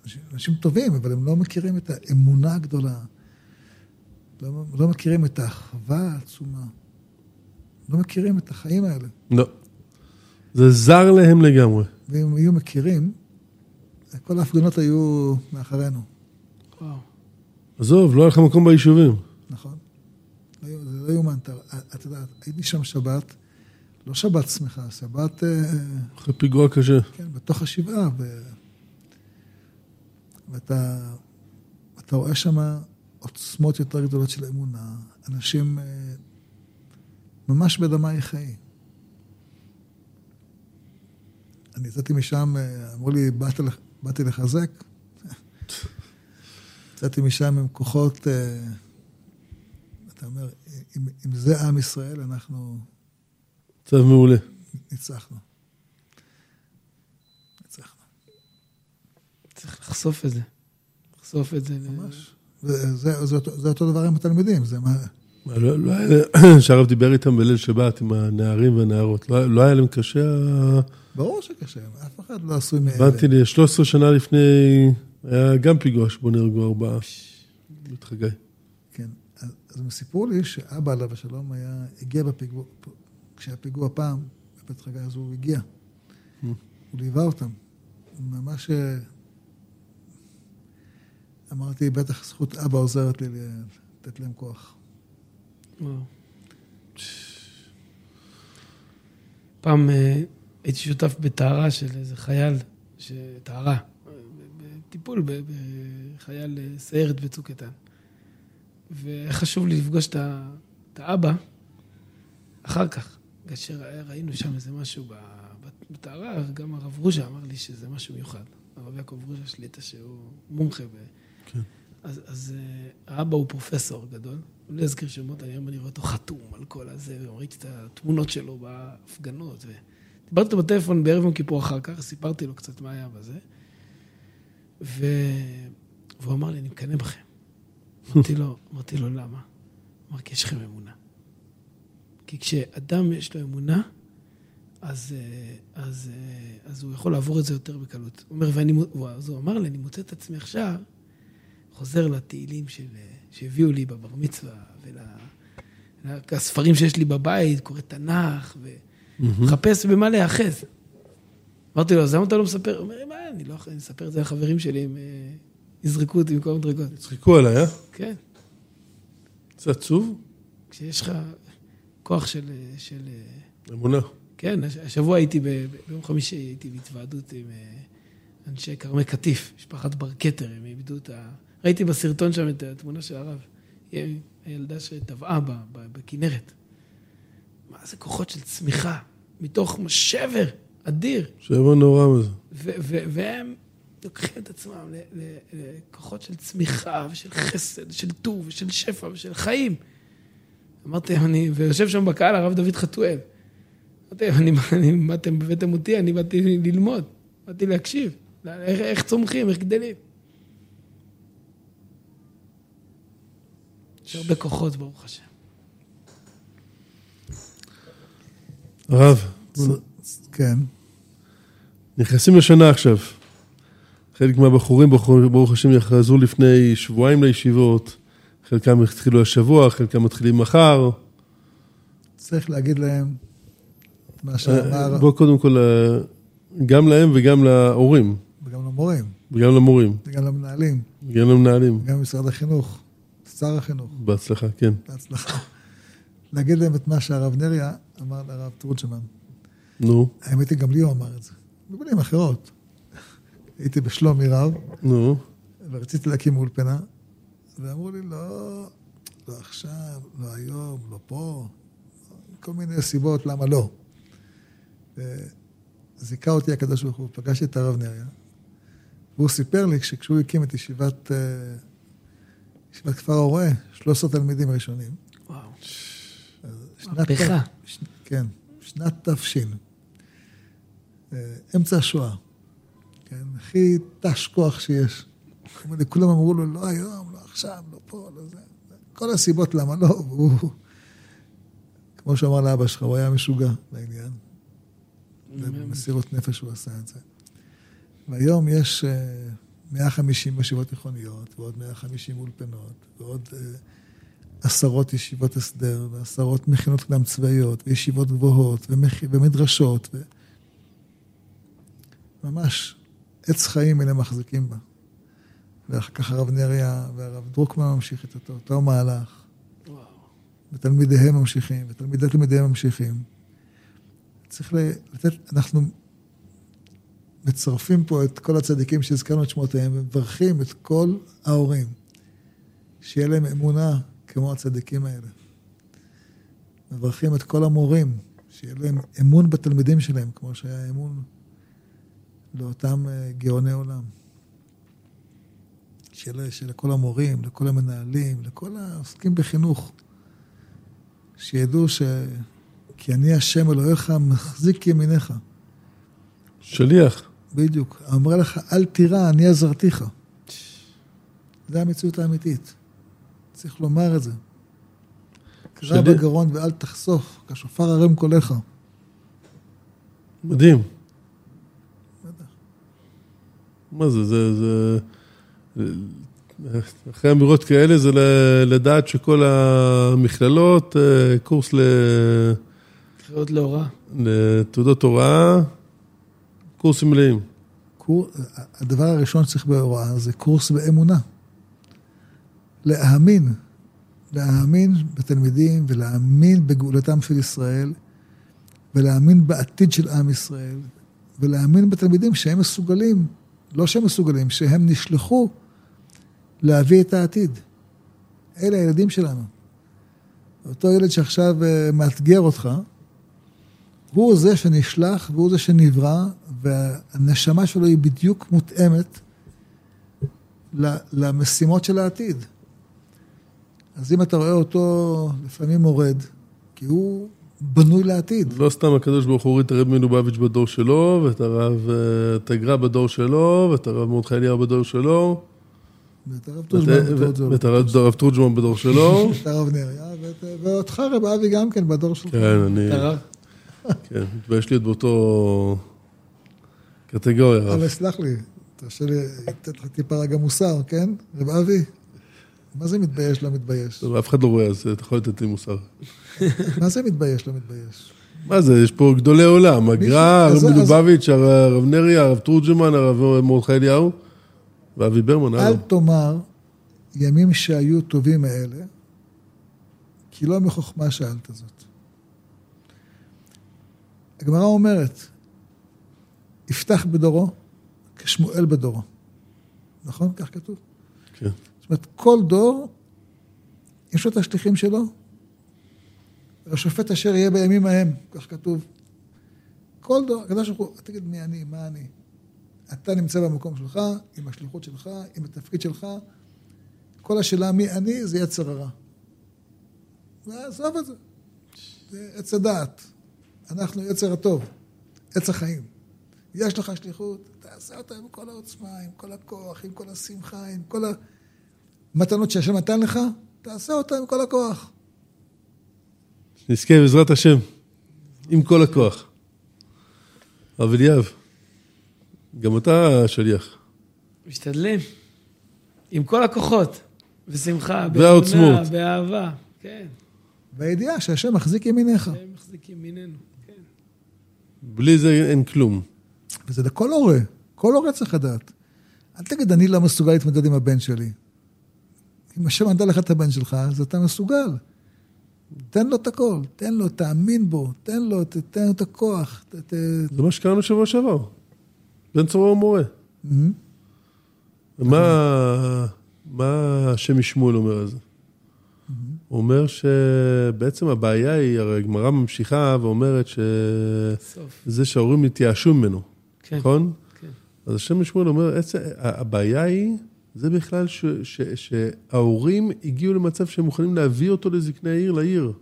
אנשים, אנשים טובים, אבל הם לא מכירים את האמונה הגדולה. לא, לא מכירים את האחווה העצומה. לא מכירים את החיים האלה. לא. זה זר להם לגמרי. ואם היו מכירים, כל ההפגנות היו מאחרינו. וואו. עזוב, לא היה לך מקום ביישובים. נכון. לא זה לא יאומן. אתה יודע, הייתי שם שבת, לא שבת שמחה, שבת, אה, אחרי פיגוע קשה. כן, בתוך השבעה. ו... ואתה אתה רואה שם עוצמות יותר גדולות של אמונה, אנשים אה, ממש בדמי חיי. אני יצאתי משם, אה, אמרו לי, "באת באתי לחזק. יצאתי משם עם כוחות, אה, אתה אומר, אם, אם זה עם ישראל, אנחנו מצב מעולה. ניצחנו. ניצחנו. צריך לחשוף את זה. לחשוף את זה. ל- ממש. וזה זה, אותו- זה אותו דבר עם התלמידים, זה מה... לא לא היה שהרב דיבר איתם בליל שבת עם הנערים והנערות, לא לא היה להם קשה? ה- ברור שקשה, אף אחד לא עשוי מאלה. הבנתי לי, 13 שנה לפני, היה גם פיגוע שבו נהרגו ארבעה. בית חגי. כן. אז אז הם סיפרו לי שאבא עליו השלום היה, הגיע בפיגוע, כשהיה פיגוע פעם, בבית חגי, אז הוא הגיע. הוא ליווה אותם. ממש... אה, אמרתי, בטח זכות אבא עוזרת לי לתת להם כוח. פעם אה, הייתי שותף בטהרה של איזה חייל, טהרה, בטיפול ב- בחייל אה, סיירת בצוק איתן. והיה חשוב לי לפגוש את האבא אחר כך, כאשר ראינו שם איזה משהו בטהרה, גם הרב רוז'ה אמר לי שזה משהו מיוחד. הרב יעקב רוז'ה שליטה שהוא מומחה. כן. אז, אז אה, האבא הוא פרופסור גדול, לא אזכיר שמות, אני היום אני רואה אותו חתום על כל הזה, וראיתי את התמונות שלו בהפגנות. ו... דיברתי איתו בטלפון בערב יום כיפור אחר כך, סיפרתי לו קצת מה היה בזה, ו... והוא אמר לי, אני מקנא בכם. אמרתי לו, אמרתי לו, למה? אמר, כי יש לכם אמונה. כי כשאדם יש לו אמונה, אז, אה, אז, אה, אז הוא יכול לעבור את זה יותר בקלות. הוא אומר, ואני, אז הוא אמר לי, אני מוצא את עצמי עכשיו, חוזר לתהילים של, שהביאו לי בבר מצווה, ולספרים שיש לי בבית, קורא תנ"ך, ומחפש במה להיאחז. אמרתי לו, אז למה אתה לא מספר? הוא אומר, מה, אני לא יכול, אני אספר את זה לחברים שלי, הם אה, יזרקו אותי במקום מדרגות. צחקו עליי, אה? כן, זה עצוב? כשיש לך כוח של... של אמונה. כן, הש- השבוע הייתי, ב- ב- ביום חמישי הייתי בהתוועדות עם אה, אנשי כרמי קטיף, משפחת בר כתר, הם איבדו את ה... ראיתי בסרטון שם את התמונה של הרב. הילדה שטבעה בכנרת. מה זה כוחות של צמיחה, מתוך שבר אדיר. שבר נורא מזה. והם לוקחים את עצמם לכוחות של צמיחה ושל חסד, של טוב ושל שפע ושל חיים. אמרתי, אני, ויושב שם בקהל הרב דוד חתואל. אמרתי, אני, אני, מה אתם הבאתם אותי? אני באתי ללמוד, באתי להקשיב. איך, איך צומחים, איך גדלים. יש הרבה כוחות, ברוך השם. הרב, כן. נכנסים לשנה עכשיו. חלק מהבחורים, ברוך- השם, יחזרו לפני שבועיים לישיבות. חלקם התחילו השבוע, חלקם מתחילים מחר. צריך להגיד להם מה אה, שאמר, בוא קודם כל, אה, גם להם וגם להורים, וגם למורים, וגם למורים, וגם למנהלים, וגם למנהלים. וגם למשרד החינוך, שר החינוך, בהצלחה, כן. בהצלחה. להגיד להם את מה שהרב נריה אמר לרב תורג'מן. נו, האמת היא, גם לי הוא אמר את זה. במילים אחרות. הייתי בשלומי רב, נו. ורציתי להקים אולפנה, ואמרו לי, לא, לא עכשיו, לא היום, לא פה, כל מיני סיבות למה לא. זיכה אותי הקדוש ברוך הוא, פגשתי את הרב נריה, והוא סיפר לי שכשהוא הקים את ישיבת, אה, ישיבת כפר הרועה, 13 תלמידים ראשונים. וואו. שנת מהפכה. ת- ש- כן, שנת תש. אה, אמצע השואה. כן, הכי תש כוח שיש. כולם אמרו לו, לא היום, לא עכשיו, לא פה, לא זה. כל הסיבות למה לא, והוא, כמו שאמר לאבא שלך, הוא היה משוגע לעניין. ובמסירות נפש הוא עשה את זה. והיום יש אה, 150 ישיבות תיכוניות, ועוד 150 אולפנות, ועוד אה, עשרות ישיבות הסדר, ועשרות מכינות קדם צבאיות, וישיבות גבוהות, ומח... ומדרשות, ו... ממש עץ חיים אלה מחזיקים בה. ואחר כך הרב נריה והרב דרוקמן ממשיך את אותו, אותו מהלך, וואו. ותלמידיהם ממשיכים, ותלמידי תלמידיהם ממשיכים. צריך לתת, אנחנו מצרפים פה את כל הצדיקים שהזכרנו את שמותיהם, ומברכים את כל ההורים, שיהיה להם אמונה כמו הצדיקים האלה. מברכים את כל המורים, שיהיה להם אמון בתלמידים שלהם, כמו שהיה אמון לאותם אה, גאוני עולם. שיהיה ל- שלכל המורים, לכל המנהלים, לכל העוסקים בחינוך, שידעו ש... כי אני השם אלוהיך מחזיק ימיניך. שליח. בדיוק. אומר לך, אל תירא, אני עזרתיך. זו המציאות האמיתית. צריך לומר את זה. קרא בגרון ואל תחשוף, כשופר ערם קולך. מדהים. מה זה, זה, זה... אחרי אמירות כאלה זה ל- לדעת שכל המכללות, אה, קורס ל- קריאות להוראה. לתעודות הוראה, קורסים מלאים. קור... הדבר הראשון שצריך בהוראה זה קורס באמונה. להאמין, להאמין בתלמידים ולהאמין בגאולתם של ישראל ולהאמין בעתיד של עם ישראל ולהאמין בתלמידים שהם מסוגלים, לא שהם מסוגלים, שהם נשלחו להביא את העתיד. אלה הילדים שלנו. אותו ילד שעכשיו אה, מאתגר אותך, הוא זה שנשלח והוא זה שנברא, והנשמה שלו היא בדיוק מותאמת ל- למשימות של העתיד. אז אם אתה רואה אותו לפעמים מורד, כי הוא בנוי לעתיד. לא סתם הקדוש ברוך הוא הוריד את הרב מלובביץ' בדור שלו, ואת הרב אה, תגרה בדור שלו, ואת הרב מרדכי אליהו בדור שלו, ואת הרב שלו. ואת הרב תורג'מן בדור שלו. ואת הרב נריה, ואותך רב אבי גם כן בדור שלך. כן, אני... כן, מתבייש להיות באותו קטגוריה. אבל סלח לי, תרשה לי לתת לך טיפה רגע מוסר, כן? רב אבי, מה זה מתבייש לא מתבייש? טוב, אף אחד לא רואה, אז אתה יכול לתת לי מוסר. מה זה מתבייש לא מתבייש? מה זה, יש פה גדולי עולם, הגר"א, הרב מלובביץ', הרב נרי, הרב תורג'מן, הרב מרדכי אליהו, ואבי ברמן, אל. תאמר ימים שהיו טובים מאלה, כי לא מחוכמה שאלת זאת. הגמרא אומרת, יפתח בדורו כשמואל בדורו. נכון? כך כתוב. כן. זאת אומרת, כל דור, יש לו את השליחים שלו, והשופט אשר יהיה בימים ההם, כך כתוב. כל דור, הקדוש ברוך הוא, תגיד מי אני, מה אני. אתה נמצא במקום שלך, עם השליחות שלך, עם התפקיד שלך. כל השאלה מי אני, זה יצר הרע. ועזוב את זה. זה עץ הדעת. אנחנו יצר הטוב, עץ החיים. יש לך שליחות, תעשה אותה עם כל העוצמה, עם כל הכוח, עם כל השמחה, עם כל המתנות שהשם נתן לך, תעשה אותה עם כל הכוח. נזכה בעזרת השם, עם כל הכוח. הרב אליאב, גם אתה שליח. משתדלים. עם כל הכוחות. בשמחה. באמונה, באהבה. כן. והידיעה שהשם מחזיק ימיניך. הם מחזיקים ממנו. בלי זה אין כלום. וזה לכל הורה, כל הורה צריך לדעת. אל תגיד, אני לא מסוגל להתמודד עם הבן שלי. אם השם נתן לך את הבן שלך, אז אתה מסוגל. תן לו את הכל, תן לו, תאמין בו, תן לו, תתן לו את הכוח. ת, ת... זה מה שקראנו שבוע שעבר. בן צורה הוא מורה. מהמם. מה, מה השם משמואל אומר על זה? הוא אומר שבעצם הבעיה היא, הרי הגמרא ממשיכה ואומרת שזה סוף. שההורים התייאשו ממנו, כן. נכון? כן. אז השם משמואל אומר, עצם, הבעיה היא, זה בכלל ש, ש, שההורים הגיעו למצב שהם מוכנים להביא אותו לזקני העיר, לעיר.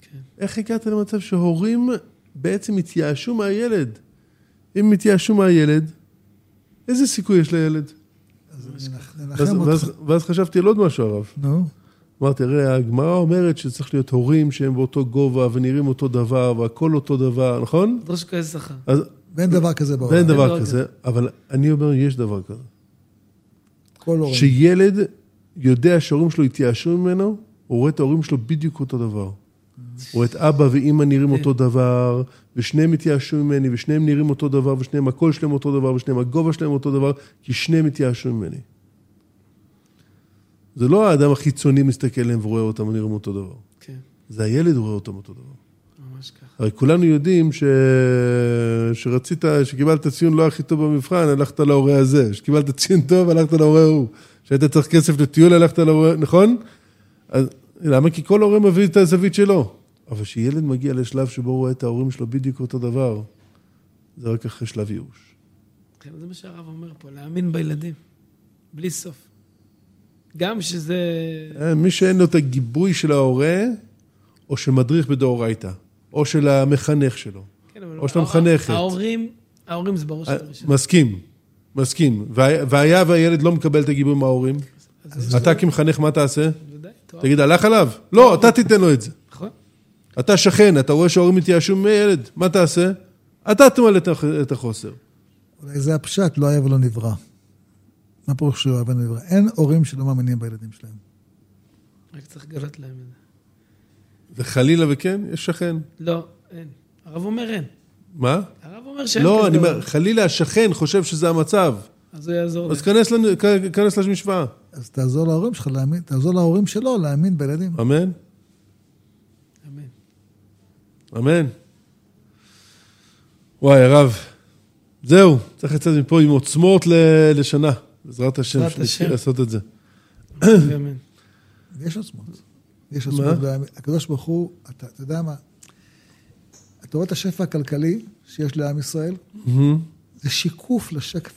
כן. איך הגעת למצב שהורים בעצם התייאשו מהילד? אם התייאשו מהילד, איזה סיכוי יש לילד? אז ואז, ואז, אותך. ואז חשבתי על עוד משהו, הרב. נו, אמרתי, הרי הגמרא אומרת שצריך להיות הורים שהם באותו גובה ונראים אותו דבר והכל אותו דבר, נכון? דרוש כזה שכר. ואין דבר כזה בעולם. ואין דבר כזה, אבל אני אומר, יש דבר כזה. כל הורה. שילד יודע שההורים שלו התייאשו ממנו, הוא רואה את ההורים שלו בדיוק אותו דבר. הוא רואה את אבא ואימא נראים אותו דבר, ושניהם התייאשו ממני, ושניהם נראים אותו דבר, ושניהם הקול שלהם אותו דבר, ושניהם הגובה שלהם אותו דבר, כי שניהם התייאשו ממני. זה לא האדם החיצוני מסתכל עליהם ורואה אותם ונראים אותו דבר. כן. זה הילד רואה אותם אותו דבר. ממש ככה. הרי כולנו יודעים ש... שרצית, שקיבלת ציון לא הכי טוב במבחן, הלכת להורה הזה. שקיבלת ציון טוב, הלכת להורה ההוא. שהיית צריך כסף לטיול, הלכת להורה, נכון? אז למה? כי כל הורה מביא את הזווית שלו. אבל כשילד מגיע לשלב שבו הוא רואה את ההורים שלו בדיוק אותו דבר, זה רק אחרי שלב ייאוש. כן, זה מה שהרב אומר פה, להאמין בילדים. בלי סוף. גם שזה... אה, מי שאין לו את הגיבוי של ההורה, או של מדריך בדאורייתא, או של המחנך שלו, כן, או של המחנכת. ההורים, ההורים זה בראש אה, ובראשונה. מסכים, מסכים. והיה והיה והילד לא מקבל את הגיבוי מההורים, אתה כמחנך, מה תעשה? תגיד, הלך עליו? לא, אתה תיתן לו את זה. נכון. אתה שכן, אתה רואה שההורים התייאשו מילד, מה תעשה? אתה תמלא את החוסר. אולי זה הפשט, לא היה ולא נברא. מה פירוש שלא היה ולא נברא? אין הורים שלא מאמינים בילדים שלהם. רק צריך לגלות להם את זה. וחלילה וכן, יש שכן. לא, אין. הרב אומר אין. מה? הרב אומר שאין לא, כזה אני דבר. אומר, חלילה השכן חושב שזה המצב. אז הוא יעזור אז. כנס כנס למשוואה. אז תעזור להורים שלך להאמין, תעזור להורים שלו להאמין בילדים. אמן? אמן. אמן. וואי, הרב. זהו, צריך לצאת מפה עם עוצמות ל- לשנה. בעזרת השם, שנזכה. לעשות את זה. אמן. יש עוצמות. יש? עוצמות. הקדוש ברוך הוא, אתה, אתה יודע מה? אתה רואה את השפע הכלכלי שיש לעם ישראל? זה שיקוף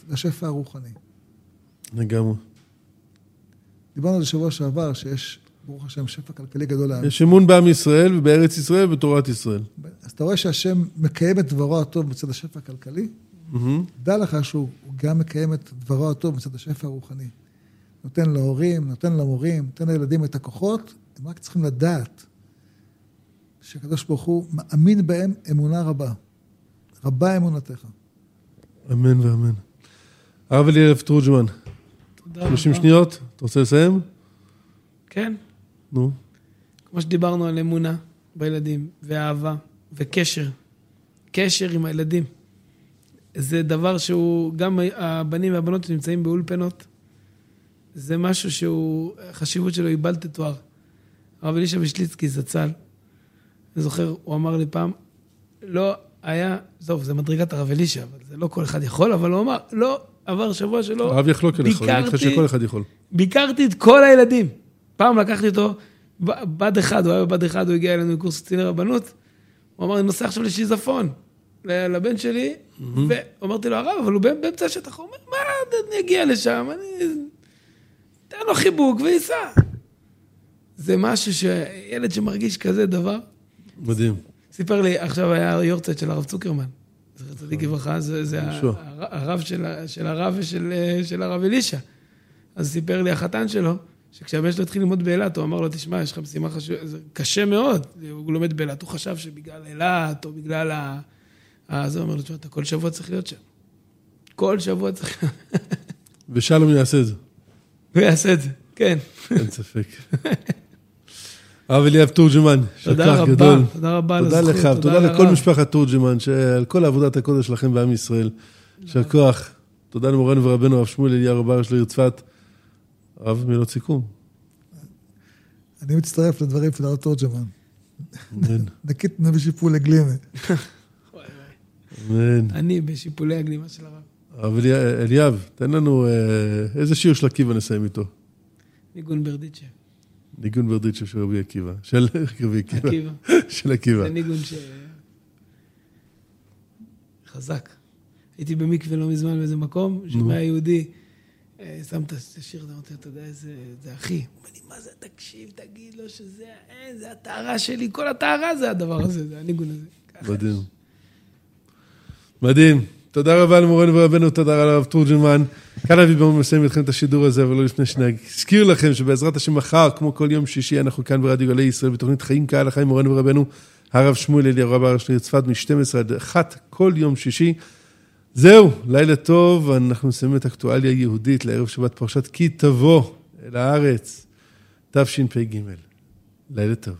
לשפע הרוחני. לגמרי. דיברנו על זה שבוע שעבר, שיש, ברוך השם, שפע כלכלי גדול לעם. יש אמון בעם ישראל ובארץ ישראל ובתורת ישראל. אז אתה רואה שהשם מקיים את דברו הטוב מצד השפע הכלכלי. דע לך שהוא גם מקיים את דברו הטוב מצד השפע הרוחני. נותן להורים, נותן למורים, נותן לילדים את הכוחות, הם רק צריכים לדעת שהקדוש ברוך הוא מאמין בהם אמונה רבה. רבה אמונתך. אמן ואמן. הרב אלירב תורג'מן, תודה רבה. 30 שניות, אתה רוצה לסיים? כן. נו. כמו שדיברנו על אמונה בילדים, ואהבה, וקשר. קשר עם הילדים. זה דבר שהוא, גם הבנים והבנות שנמצאים באולפנות, זה משהו שהוא, החשיבות שלו היא בל תתואר. הרב אלישע בשליצקי זצ"ל, אני זוכר, הוא אמר לי פעם, לא היה, טוב, זה מדרגת הרב אלישע, אבל זה לא כל אחד יכול, אבל הוא אמר, לא עבר שבוע שלא הרב יחלוק עליך, אני ביקרתי- שכל אחד יכול. ביקרתי את כל הילדים. פעם לקחתי אותו, בד אחד, הוא היה בבד אחד, הוא הגיע אלינו לקורס קציני רבנות. הוא אמר, אני נוסע עכשיו לשיזפון, לבן שלי, ואמרתי לו, הרב, אבל הוא באמצע- השטח. הוא אומר, מה, אני אגיע לשם, אני... תן לו חיבוק וייסע. זה משהו שילד שמרגיש כזה דבר, מדהים. סיפר לי, עכשיו היה יורצייט של הרב צוקרמן. זכר צדיק לברכה, זה, הרב של, הרב ושל אה, הרב אלישע. אז סיפר לי החתן שלו, שכשהבן שלו התחיל ללמוד באילת, הוא אמר לו, תשמע, יש לך משימה חשובה, זה קשה מאוד, הוא לומד באילת. הוא חשב שבגלל אילת, או בגלל ה... אז הוא אומר לו, תשמע, אתה כל שבוע צריך להיות שם. כל שבוע צריך... ושלום יעשה את זה, הוא יעשה את זה, כן. אין ספק. הרב אליאב תורג'מן, תודה רבה, גדול. תודה רבה על תודה הזכות, לך, תודה לכל לרב. משפחת תורג'מן, שעל כל עבודת הקודש שלכם בעם ישראל. יישר כוח. תודה למורנו ורבנו הרב שמואל אליהו רבה של העיר צפת. הרב מילות סיכום. אני מצטרף לדברים של הרב תורג'מן. נקית נביא שיפול לגלימה. וואי, וואי. אמן. אני בשיפולי הגלימה של הרב. אליה- אליאב, תן לנו אה, איזה שיר של עקיבא נסיים איתו. ניגון ברדיצ'ה. ניגון ברדיצ'ה של רבי עקיבא. של רבי עקיבא. עקיבא. של עקיבא. זה ניגון ש... חזק. הייתי במקווה לא מזמן באיזה מקום, שומע יהודי, אה, שם את השיר הזה, אמרתי לו, אתה יודע איזה, זה אחי. הוא אומר לי, מה זה, תקשיב, תגיד לו שזה, אין, זה הטהרה שלי, כל הטהרה זה הדבר הזה, זה הניגון הזה. מדהים. מדהים. תודה רבה למורנו ורבנו, תודה רבה לרב תורג'מן. כאן אבי ברמן מסיים איתכם את השידור הזה, אבל לא לפני שנזכיר לכם שבעזרת השם מחר, כמו כל יום שישי, אנחנו כאן ברדיו גלי ישראל בתוכנית חיים כהלכה עם מורנו ורבנו, הרב שמואל אליהו רב הראש לעיר צפת מ-12 עד 1 כל יום שישי. זהו, לילה טוב, אנחנו נסיים את אקטואליה יהודית לערב שבת פרשת כי תבוא אל הארץ, תשפ"ג. לילה טוב.